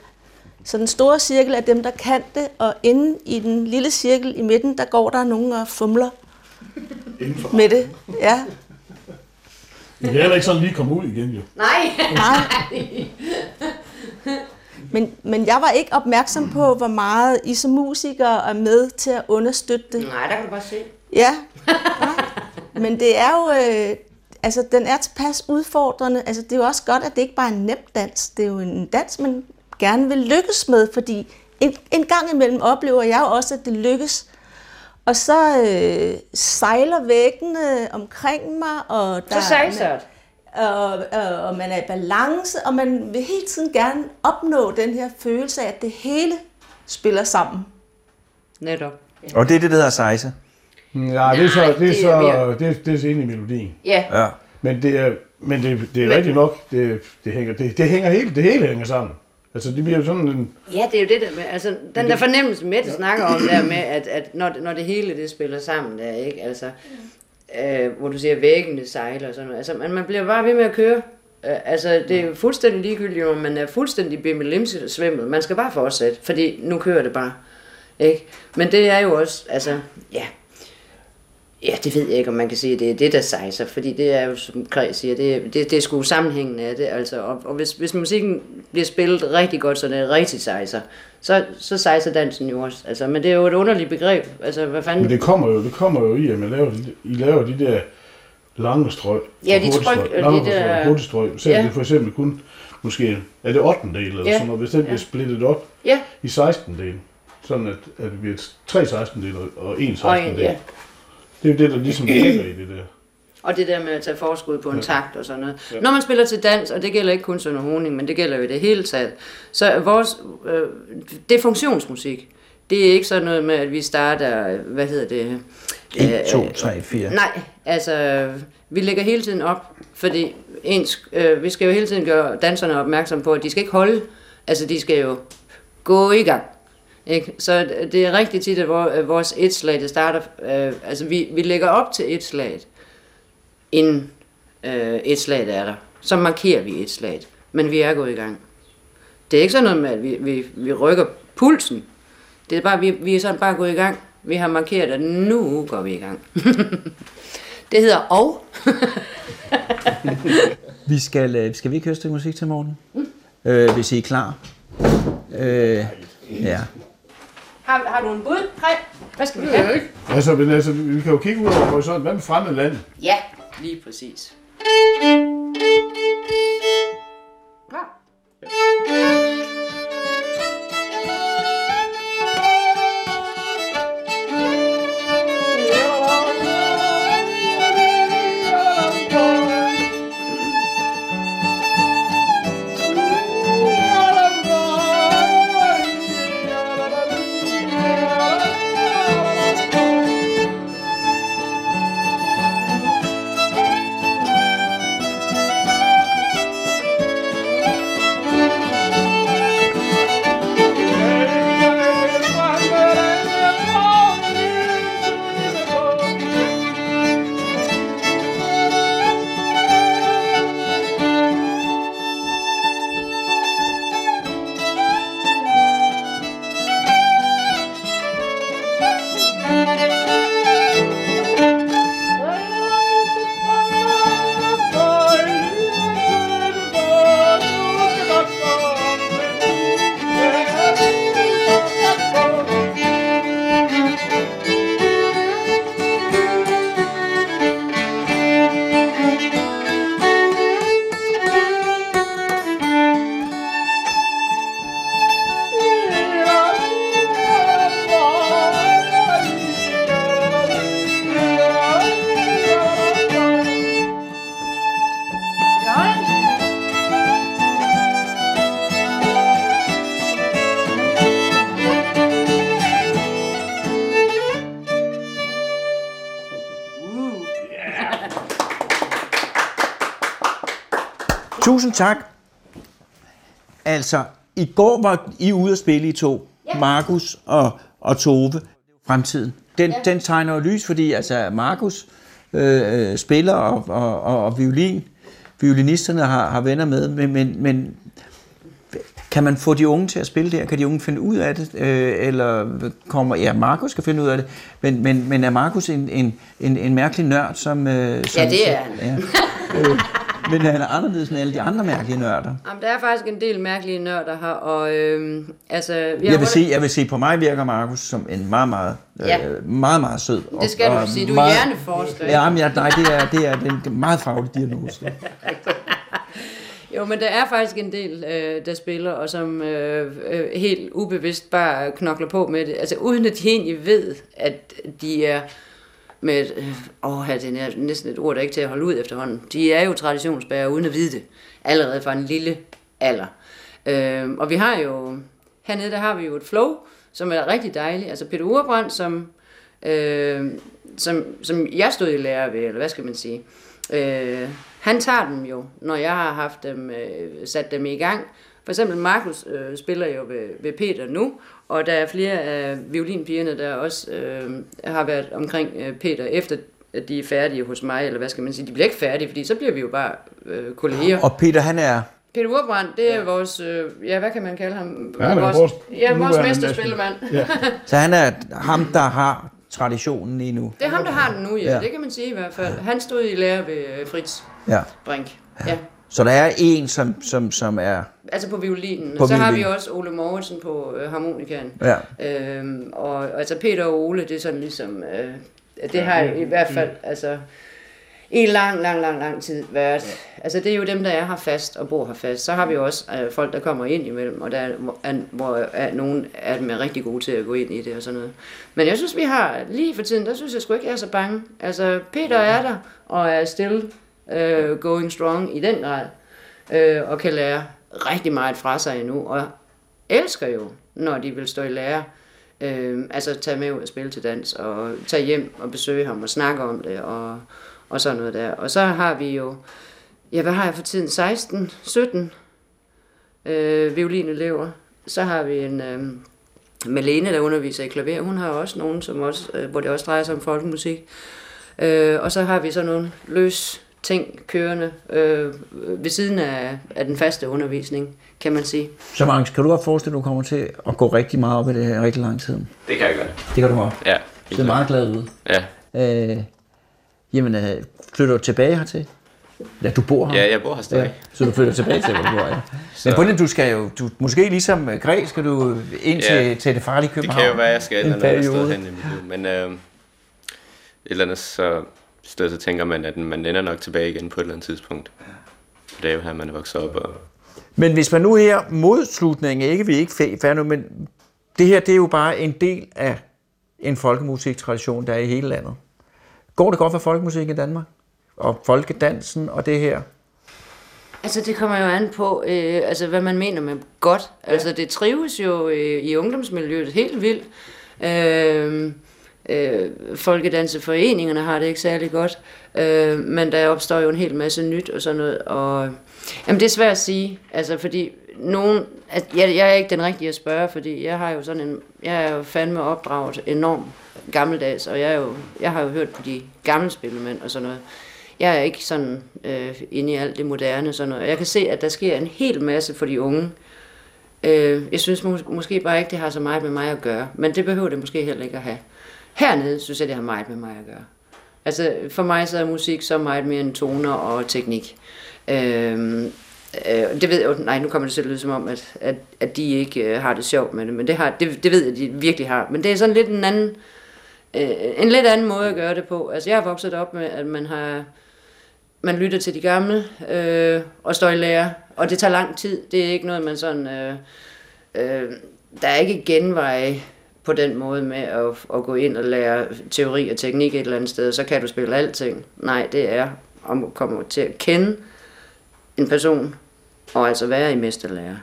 Så den store cirkel er dem, der kan det, og inde i den lille cirkel i midten, der går der nogen og fumler Indenfor. med det. Ja. Det kan heller ikke sådan lige komme ud igen, jo. Nej! Nej. Men, men jeg var ikke opmærksom på, hvor meget I som musikere er med til at understøtte det. Nej, der kan du bare se. Ja, nej. men det er jo, øh, altså den er tilpas udfordrende. Altså det er jo også godt, at det ikke bare er en nem dans. Det er jo en dans, man gerne vil lykkes med, fordi en, en gang imellem oplever jeg også, at det lykkes. Og så øh, sejler væggene omkring mig, og der, Så sejsert. og, og, og man er i balance, og man vil hele tiden gerne opnå den her følelse af, at det hele spiller sammen. Netop. Og det er det, der hedder sejse. Nej, det er så, Nej, det er det er så, det, er, det er inde i melodien. Ja, Ja. Men det er, men det, det er Men- rigtigt nok, det, det hænger, det, det hænger helt, det hele hænger sammen. Altså, det bliver sådan en, Ja, det er jo det der med, altså, den der fornemmelse, Mette snakker om der med, at, at når, når det hele det spiller sammen der, ikke, altså, øh, hvor du siger, væggene sejler og sådan noget, altså, man, man bliver bare ved med at køre, øh, altså, det er fuldstændig ligegyldigt, om man er fuldstændig svimmet, man skal bare fortsætte, fordi nu kører det bare, ikke, men det er jo også, altså, ja, Ja, det ved jeg ikke, om man kan sige, at det er det, der sejser, fordi det er jo, som Kreds siger, det, det, det er sgu sammenhængen af det, altså, og, og hvis, hvis musikken bliver spillet rigtig godt, så det er rigtig sejser, så, så sejser dansen jo også, altså, men det er jo et underligt begreb, altså, hvad fanden... men det kommer jo, det kommer jo i, at man laver, de- I laver de der lange strøg. Ja, de tryk- de lange der- strøg, hurtigstrøg. Selvom Ja. det for eksempel kun, måske, er det 8. del eller Ja. sådan noget, hvis den bliver splittet op Ja, i 16 del, sådan at, at det bliver tre 16 del og en 16 og del. ja. Det er jo det, der ligesom ligger i det der. Og det der med at tage forskud på en takt og sådan noget. Ja. Når man spiller til dans, og det gælder ikke kun Sønder Honing, men det gælder jo i det hele taget, så vores, øh, det er funktionsmusik. Det er ikke sådan noget med, at vi starter, hvad hedder det? 1, 2, 3, 4. Nej, altså, vi lægger hele tiden op, fordi ens, øh, vi skal jo hele tiden gøre danserne opmærksom på, at de skal ikke holde, altså de skal jo gå i gang. Ikke? Så det er rigtig tit, at vores et slag, det starter, øh, altså vi, vi lægger op til et slag, inden øh, et slag er der. Så markerer vi et slag, men vi er gået i gang. Det er ikke sådan noget med, at vi, vi, vi rykker pulsen. Det er bare, vi, vi er sådan bare gået i gang. Vi har markeret, at nu går vi i gang. det hedder og. Vi skal, øh, skal vi ikke høre et stykke musik til morgen? Mm. Øh, hvis I er klar. Øh, ja. Har, har du en bud? Hej. Hvad skal vi have? ikke. Altså, men altså, vi kan jo kigge ud over horisonten. Hvad med fremmede land? Ja, lige præcis. Tusind tak. Altså, i går var I ude at spille i to. Ja. Markus og, og Tove. Fremtiden. Den, ja. den tegner jo lys, fordi altså, Markus øh, spiller og, og, og, og violin. Violinisterne har, har venner med, men, men, men kan man få de unge til at spille der? Kan de unge finde ud af det? Øh, eller kommer... Ja, Markus skal finde ud af det. Men, men, men er Markus en, en, en, en mærkelig nørd, som... Øh, som ja, det er han. Ja. Øh, men han er anderledes end alle de andre mærkelige nørder. Jamen, der er faktisk en del mærkelige nørder her, og øh, altså... Jeg, jeg, vil sige, jeg vil sige, på mig virker Markus som en meget, meget, ja. øh, meget, meget sød. Det skal og, du sige, du er hjerneforsker. Ja, men ja, nej, det er, det er den meget faglige diagnose. Jo, men der er faktisk en del, øh, der spiller, og som øh, øh, helt ubevidst bare knokler på med det. Altså uden at de egentlig ved, at de er med, øh, åh, det er næsten et ord, der ikke til at holde ud efterhånden. De er jo traditionsbærere uden at vide det, allerede fra en lille alder. Øh, og vi har jo, hernede der har vi jo et flow, som er rigtig dejligt. Altså Peter Urbrand, som, øh, som, som jeg stod i lære ved, eller hvad skal man sige. Øh, han tager dem jo, når jeg har haft dem, øh, sat dem i gang. For eksempel Markus øh, spiller jo ved, ved Peter nu, og der er flere af violinpigerne, der også øh, har været omkring øh, Peter, efter at de er færdige hos mig, eller hvad skal man sige, de bliver ikke færdige, fordi så bliver vi jo bare øh, kolleger. Og Peter, han er... Peter Urbrand, det er ja. vores, øh, ja, hvad kan man kalde ham? Ja, vores, vores, ja, vores mesterspillemand. Ja. så han er ham, der har traditionen lige nu? Det er ham, der har den nu, ja. ja. Det kan man sige i hvert fald. Han stod i lære ved øh, Fritz ja. Brink. Ja. Så der er en, som, som, som er... Altså på violinen. På så violin. har vi også Ole Morgensen på øh, harmonikaen. Ja. Øhm, og altså Peter og Ole, det er sådan ligesom... Øh, det har i hvert fald... Altså, i lang, lang, lang, lang tid været. Altså det er jo dem, der er her fast og bor her fast. Så har vi jo også øh, folk, der kommer ind imellem, og der er, er, hvor er, nogen af dem er rigtig gode til at gå ind i det og sådan noget. Men jeg synes, vi har lige for tiden, der synes jeg sgu ikke, jeg er så bange. Altså Peter er der, og er still øh, going strong i den grad, øh, og kan lære rigtig meget fra sig endnu, og elsker jo, når de vil stå i lære. Øh, altså tage med ud og spille til dans, og tage hjem og besøge ham og snakke om det, og, og sådan noget der. Og så har vi jo, ja, hvad har jeg for tiden? 16, 17 øh, violinelever. Så har vi en øh, Malene, der underviser i klaver. Hun har også nogen, som også, øh, hvor det også drejer sig om folkemusik. Øh, og så har vi så nogle løs ting kørende øh, ved siden af, af den faste undervisning, kan man sige. Så Magnus, kan du godt forestille, at du kommer til at gå rigtig meget op i det her rigtig lang tid? Det kan jeg godt. Det kan du godt. Ja. Det ser meget glad ud. Ja. Øh, jamen, øh, flytter du tilbage hertil? Ja, du bor her. ja, jeg bor her stadig. Ja, så du flytter tilbage til, hvor du bor, ja. Men på den, du skal jo, du, måske ligesom øh, Græs, skal du ind til, Ja. til det farlige Det København. kan jo være, jeg skal et eller andet sted hen i mit liv. Men øh, et eller andet så, sted, så tænker man, at man ender nok tilbage igen på et eller andet tidspunkt. For det er jo her, man er vokset op. Og, Men hvis man nu her mod slutningen, ikke vi er ikke fæ- færdige nu, men det her, det er jo bare en del af en folkemusiktradition, der er i hele landet. Går det godt for folkemusik i Danmark? Og folkedansen og det her? Altså, det kommer jo an på, øh, altså, hvad man mener med godt. Altså, det trives jo øh, i ungdomsmiljøet helt vildt. Øh, øh, Folkedanseforeningerne har det ikke særlig godt, øh, men der opstår jo en hel masse nyt og sådan noget. Og, jamen, det er svært at sige, altså, fordi nogen, at jeg, jeg er ikke den rigtige at spørge, fordi jeg har jo sådan en, jeg er jo fandme opdraget enormt gammeldags, og jeg, er jo, jeg har jo hørt på de gamle spillemænd og sådan noget. Jeg er ikke sådan øh, inde i alt det moderne sådan noget. Jeg kan se, at der sker en hel masse for de unge. Øh, jeg synes mås- måske bare ikke, det har så meget med mig at gøre. Men det behøver det måske heller ikke at have. Hernede synes jeg, det har meget med mig at gøre. Altså for mig så er musik så meget mere end toner og teknik. Øhm, øh, det ved jeg jo, nej, nu kommer det til at lyde som om, at, at, at de ikke øh, har det sjovt med det, men det, har, det, det ved jeg, de virkelig har. Men det er sådan lidt en anden, øh, en lidt anden måde at gøre det på. Altså jeg har vokset op med, at man har man lytter til de gamle øh, og står i lære, og det tager lang tid. Det er ikke noget, man sådan... Øh, øh, der er ikke genveje på den måde med at, at gå ind og lære teori og teknik et eller andet sted, så kan du spille alting. Nej, det er om at komme til at kende en person, og altså være i mesterlærer.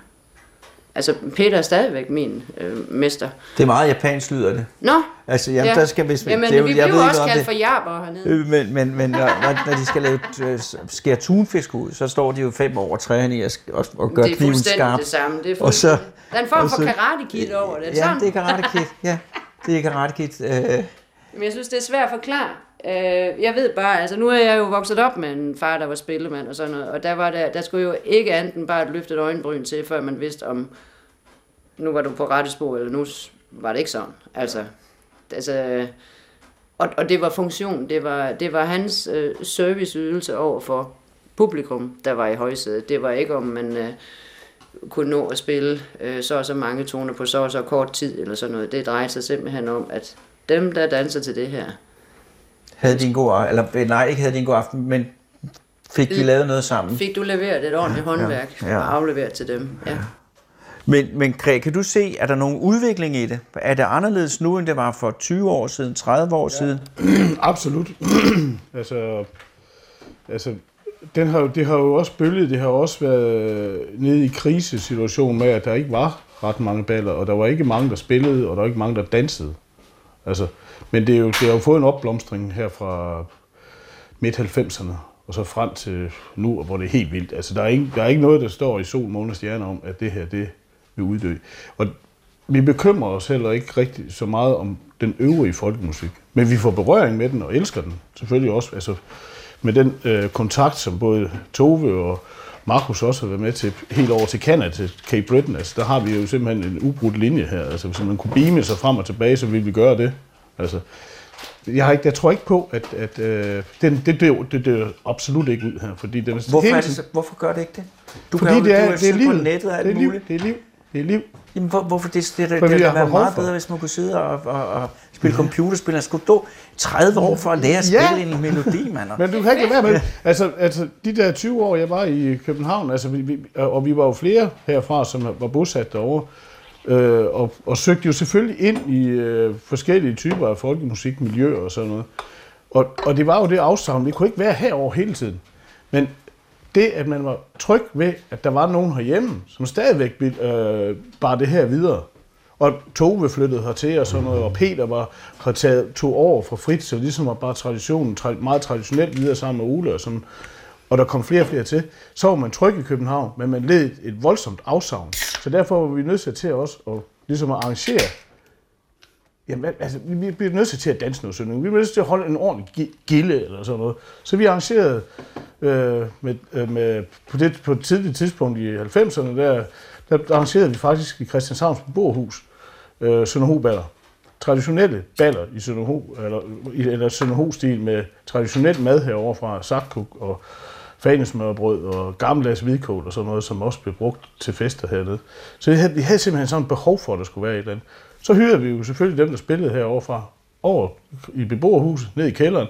Altså, Peter er stadigvæk min øh, mester. Det er meget japansk lyder det. Nå, Altså, jamen, Ja. der skal hvis jamen, det er vi jeg bliver jo også kaldt det- for jarber hernede. Øh, Men, men, men når, når, de skal lave øh, skære tunfisk ud, så står de jo fem år træerne i og, og det er kniven skarp. det samme. Det er, Og så- der er en form og for så- karate over det. Ja, det er karate. Ja, det er karate kid. Øh, Men jeg synes, det er svært at forklare. Øh, jeg ved bare, altså nu er jeg jo vokset op med en far, der var spillemand og sådan noget, og der, var der, der skulle jo ikke andet end bare et løftet øjenbryn til, før man vidste om, nu var du på rette spor, eller nu var det ikke sådan. Altså, altså og, og det var funktion, det var, det var hans øh, serviceydelse over for publikum, der var i højsædet. Det var ikke, om man øh, kunne nå at spille øh, så og så mange toner på så og så kort tid, eller sådan noget. Det drejede sig simpelthen om, at dem, der danser til det her, havde de en god aften? Eller øh, nej, ikke havde de en god aften, men fik de lavet noget sammen? fik du leveret et ordentligt håndværk ja. og afleveret til dem. Ja. Men, men Greg, kan du se, er der nogen udvikling i det? Er det anderledes nu, end det var for 20 år siden, 30 år ja. siden? Absolut. altså, altså den har, jo- det har jo også bølget, det har også været nede i krisesituation med, at der ikke var ret mange baller, og der var ikke mange, der spillede, og der var ikke mange, der dansede. Altså, men det, er jo, det har jo fået en opblomstring her fra midt-90'erne, og så frem til nu, hvor det er helt vildt. Altså, der er ikke, der er ikke noget, der står i sol, måne og stjerner om, at det her, det vil uddø. Og vi bekymrer os heller ikke rigtig så meget om den øvrige folkemusik. Men vi får berøring med den og elsker den. Selvfølgelig også altså, med den øh, kontakt, som både Tove og Markus også har været med til, helt over til Canada, til Cape Breton. Altså, der har vi jo simpelthen en ubrudt linje her. Altså, hvis man kunne beame sig frem og tilbage, så ville vi gøre det. Altså, jeg, har ikke, jeg tror ikke på, at, at øh, den, det, dør, det dør absolut ikke ud her. Fordi den Hvorfor, hele er det, så, hvorfor gør det ikke det? Du fordi kan jo, det er, du det er livet. på nettet og alt det er liv, muligt. det er liv. i liv. Jamen, hvor, hvorfor det, det, det, det være meget for- bedre, hvis man kunne sidde og, og, og spille computerspil. Man skulle stå 30 år for at lære at spille Ja. en melodi, mand. Men du kan ikke lade være med altså, altså, de der 20 år, jeg var i København, altså, vi, vi, og vi var jo flere herfra, som var bosat derovre, øh, og, og søgte jo selvfølgelig ind i øh, forskellige typer af folkemusikmiljøer og sådan noget. Og, og det var jo det afsavn. Vi kunne ikke være herover hele tiden. Men det, at man var tryg ved, at der var nogen herhjemme, som stadigvæk øh, bar det her videre. Og Tove flyttede hertil og sådan noget, og Peter var, har taget to år fra Fritz, og ligesom var bare traditionen, tra- meget traditionelt videre sammen med Ole, og, sådan, og der kom flere og flere til. Så var man tryg i København, men man led et, voldsomt afsavn. Så derfor var vi nødt til også at, ligesom at arrangere Jamen, altså, vi vi bliver nødt til at danse noget søndag. Vi bliver nødt til at holde en ordentlig gilde eller sådan noget. Så vi arrangerede øh, med, øh, med, på, det, på et tidligt tidspunkt i 90'erne, der, der arrangerede vi faktisk i Christianshavns beboerhus øh, Sønderhoballer. Traditionelle baller i Sønderho, eller, i- eller Sønderho-stil med traditionel mad herovre fra sakkuk og fanesmørbrød og gammeldags hvidkål og sådan noget, som også blev brugt til fester hernede. Så vi havde, vi havde simpelthen sådan et behov for, at der skulle være et eller andet. Så hyrede vi jo selvfølgelig dem, der spillede herovre fra, over i beboerhuset, ned i kælderen,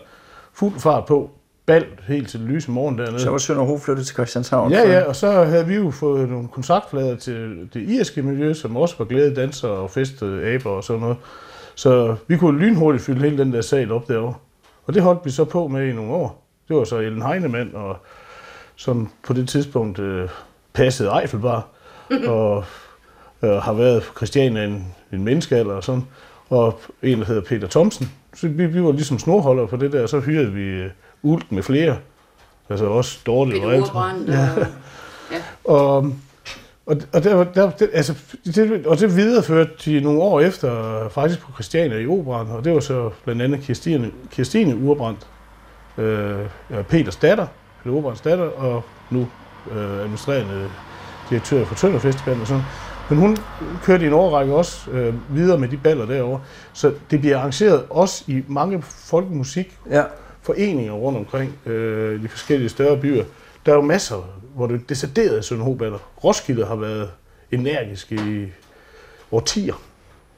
fuld fart på, bal helt til lyse morgen dernede. Så var Sønderho flyttet til Christianshavn. Ja, ja, og så havde vi jo fået nogle kontaktflader til det irske miljø, som også var glæde danser og festede aber og sådan noget. Så vi kunne lynhurtigt fylde hele den der sal op derovre. Og det holdt vi så på med i nogle år. Det var så Ellen Heinemann, og, som på det tidspunkt øh, passede Eiffelbar, og øh, har været på Christiania en, en menneskealder og sådan. Og en, der hedder Peter Thomsen. Så vi, vi var ligesom snorholdere på det der, og så hyrede vi øh, Ult med flere. Altså også Dorte og alt. Ja. Ja. Og, og, og, der, var- der, det, altså, det, og det videreførte de nogle år efter, faktisk på Christiania i Operan, og det var så blandt andet Kirstine, Kirstine Urbrandt, øh, Peters datter, Peter Urbrands datter, og nu øh, administrerende direktør for Tønder Festival og sådan. Men hun kørte i en årrække også øh, videre med de baller derovre. Så det bliver arrangeret også i mange folkemusik ja. foreninger rundt omkring øh, i de forskellige større byer. Der er jo masser, hvor det deciderede Sønderhoballer. Roskilde har været energisk i årtier.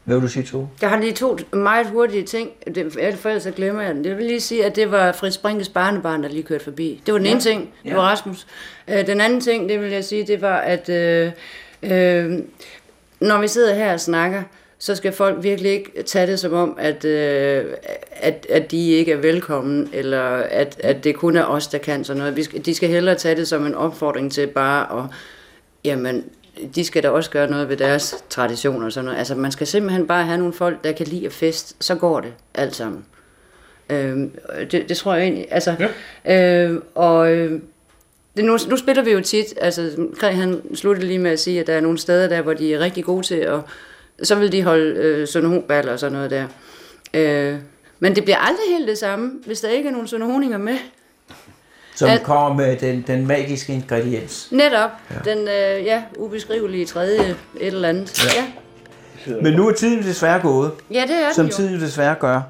Hvad vil du sige, Tove? Jeg har lige to meget hurtige ting. For ellers så glemmer jeg den. Det vil lige sige, at det var Fritz Brinkes barnebarn, der lige kørte forbi. Det var den ja. ene ting. Det Ja. var Rasmus. Øh, Den anden ting, det vil jeg sige, det var, at øh, øh, når vi sidder her og snakker, så skal folk virkelig ikke tage det som om, at, øh, at, at de ikke er velkommen, eller at, at det kun er os, der kan sådan noget. Vi skal, de skal hellere tage det som en opfordring til bare at, jamen, de skal da også gøre noget ved deres traditioner og sådan noget. Altså, man skal simpelthen bare have nogle folk, der kan lide at fest, så går det alt sammen. Øhm, det, det tror jeg egentlig, altså, ja. øh, og øh, det, nu, nu spiller vi jo tit, altså Gregg han sluttede lige med at sige, at der er nogle steder der, hvor de er rigtig gode til, at så vil de holde øh, sønderhoballer og sådan noget der. Øh, men det bliver aldrig helt det samme, hvis der ikke er nogen sønderhoninger med. Som Al- kommer med den, den magiske ingrediens. Netop, ja. den øh, ja, ubeskrivelige tredje et eller andet. Ja, ja. Men nu er tiden desværre gået, ja det er som jo. tiden desværre gør.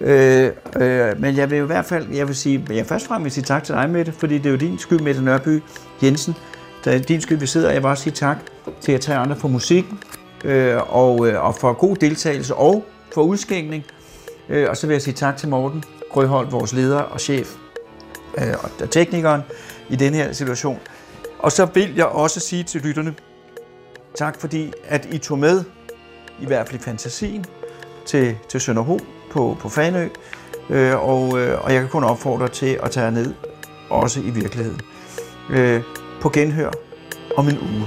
Øh, øh, men jeg vil jo i hvert fald, jeg vil sige, jeg først og fremmest vil sige tak til dig, Mette, fordi det er jo din skyld, Mette Nørby Jensen. Det er din skyld, vi sidder, og jeg vil også sige tak til jer tre andre for musikken, øh, og, øh, og for god deltagelse, og for udskænkning. Øh, og så vil jeg sige tak til Morten Grøholt, vores leder og chef, øh, og teknikeren i den her situation. Og så vil jeg også sige til lytterne, tak fordi, at I tog med, i hvert fald i fantasien, til, til Sønderho på, på Fanø, øh, og, øh, og jeg kan kun opfordre til at tage ned, også i virkeligheden. Øh, på genhør om en uge.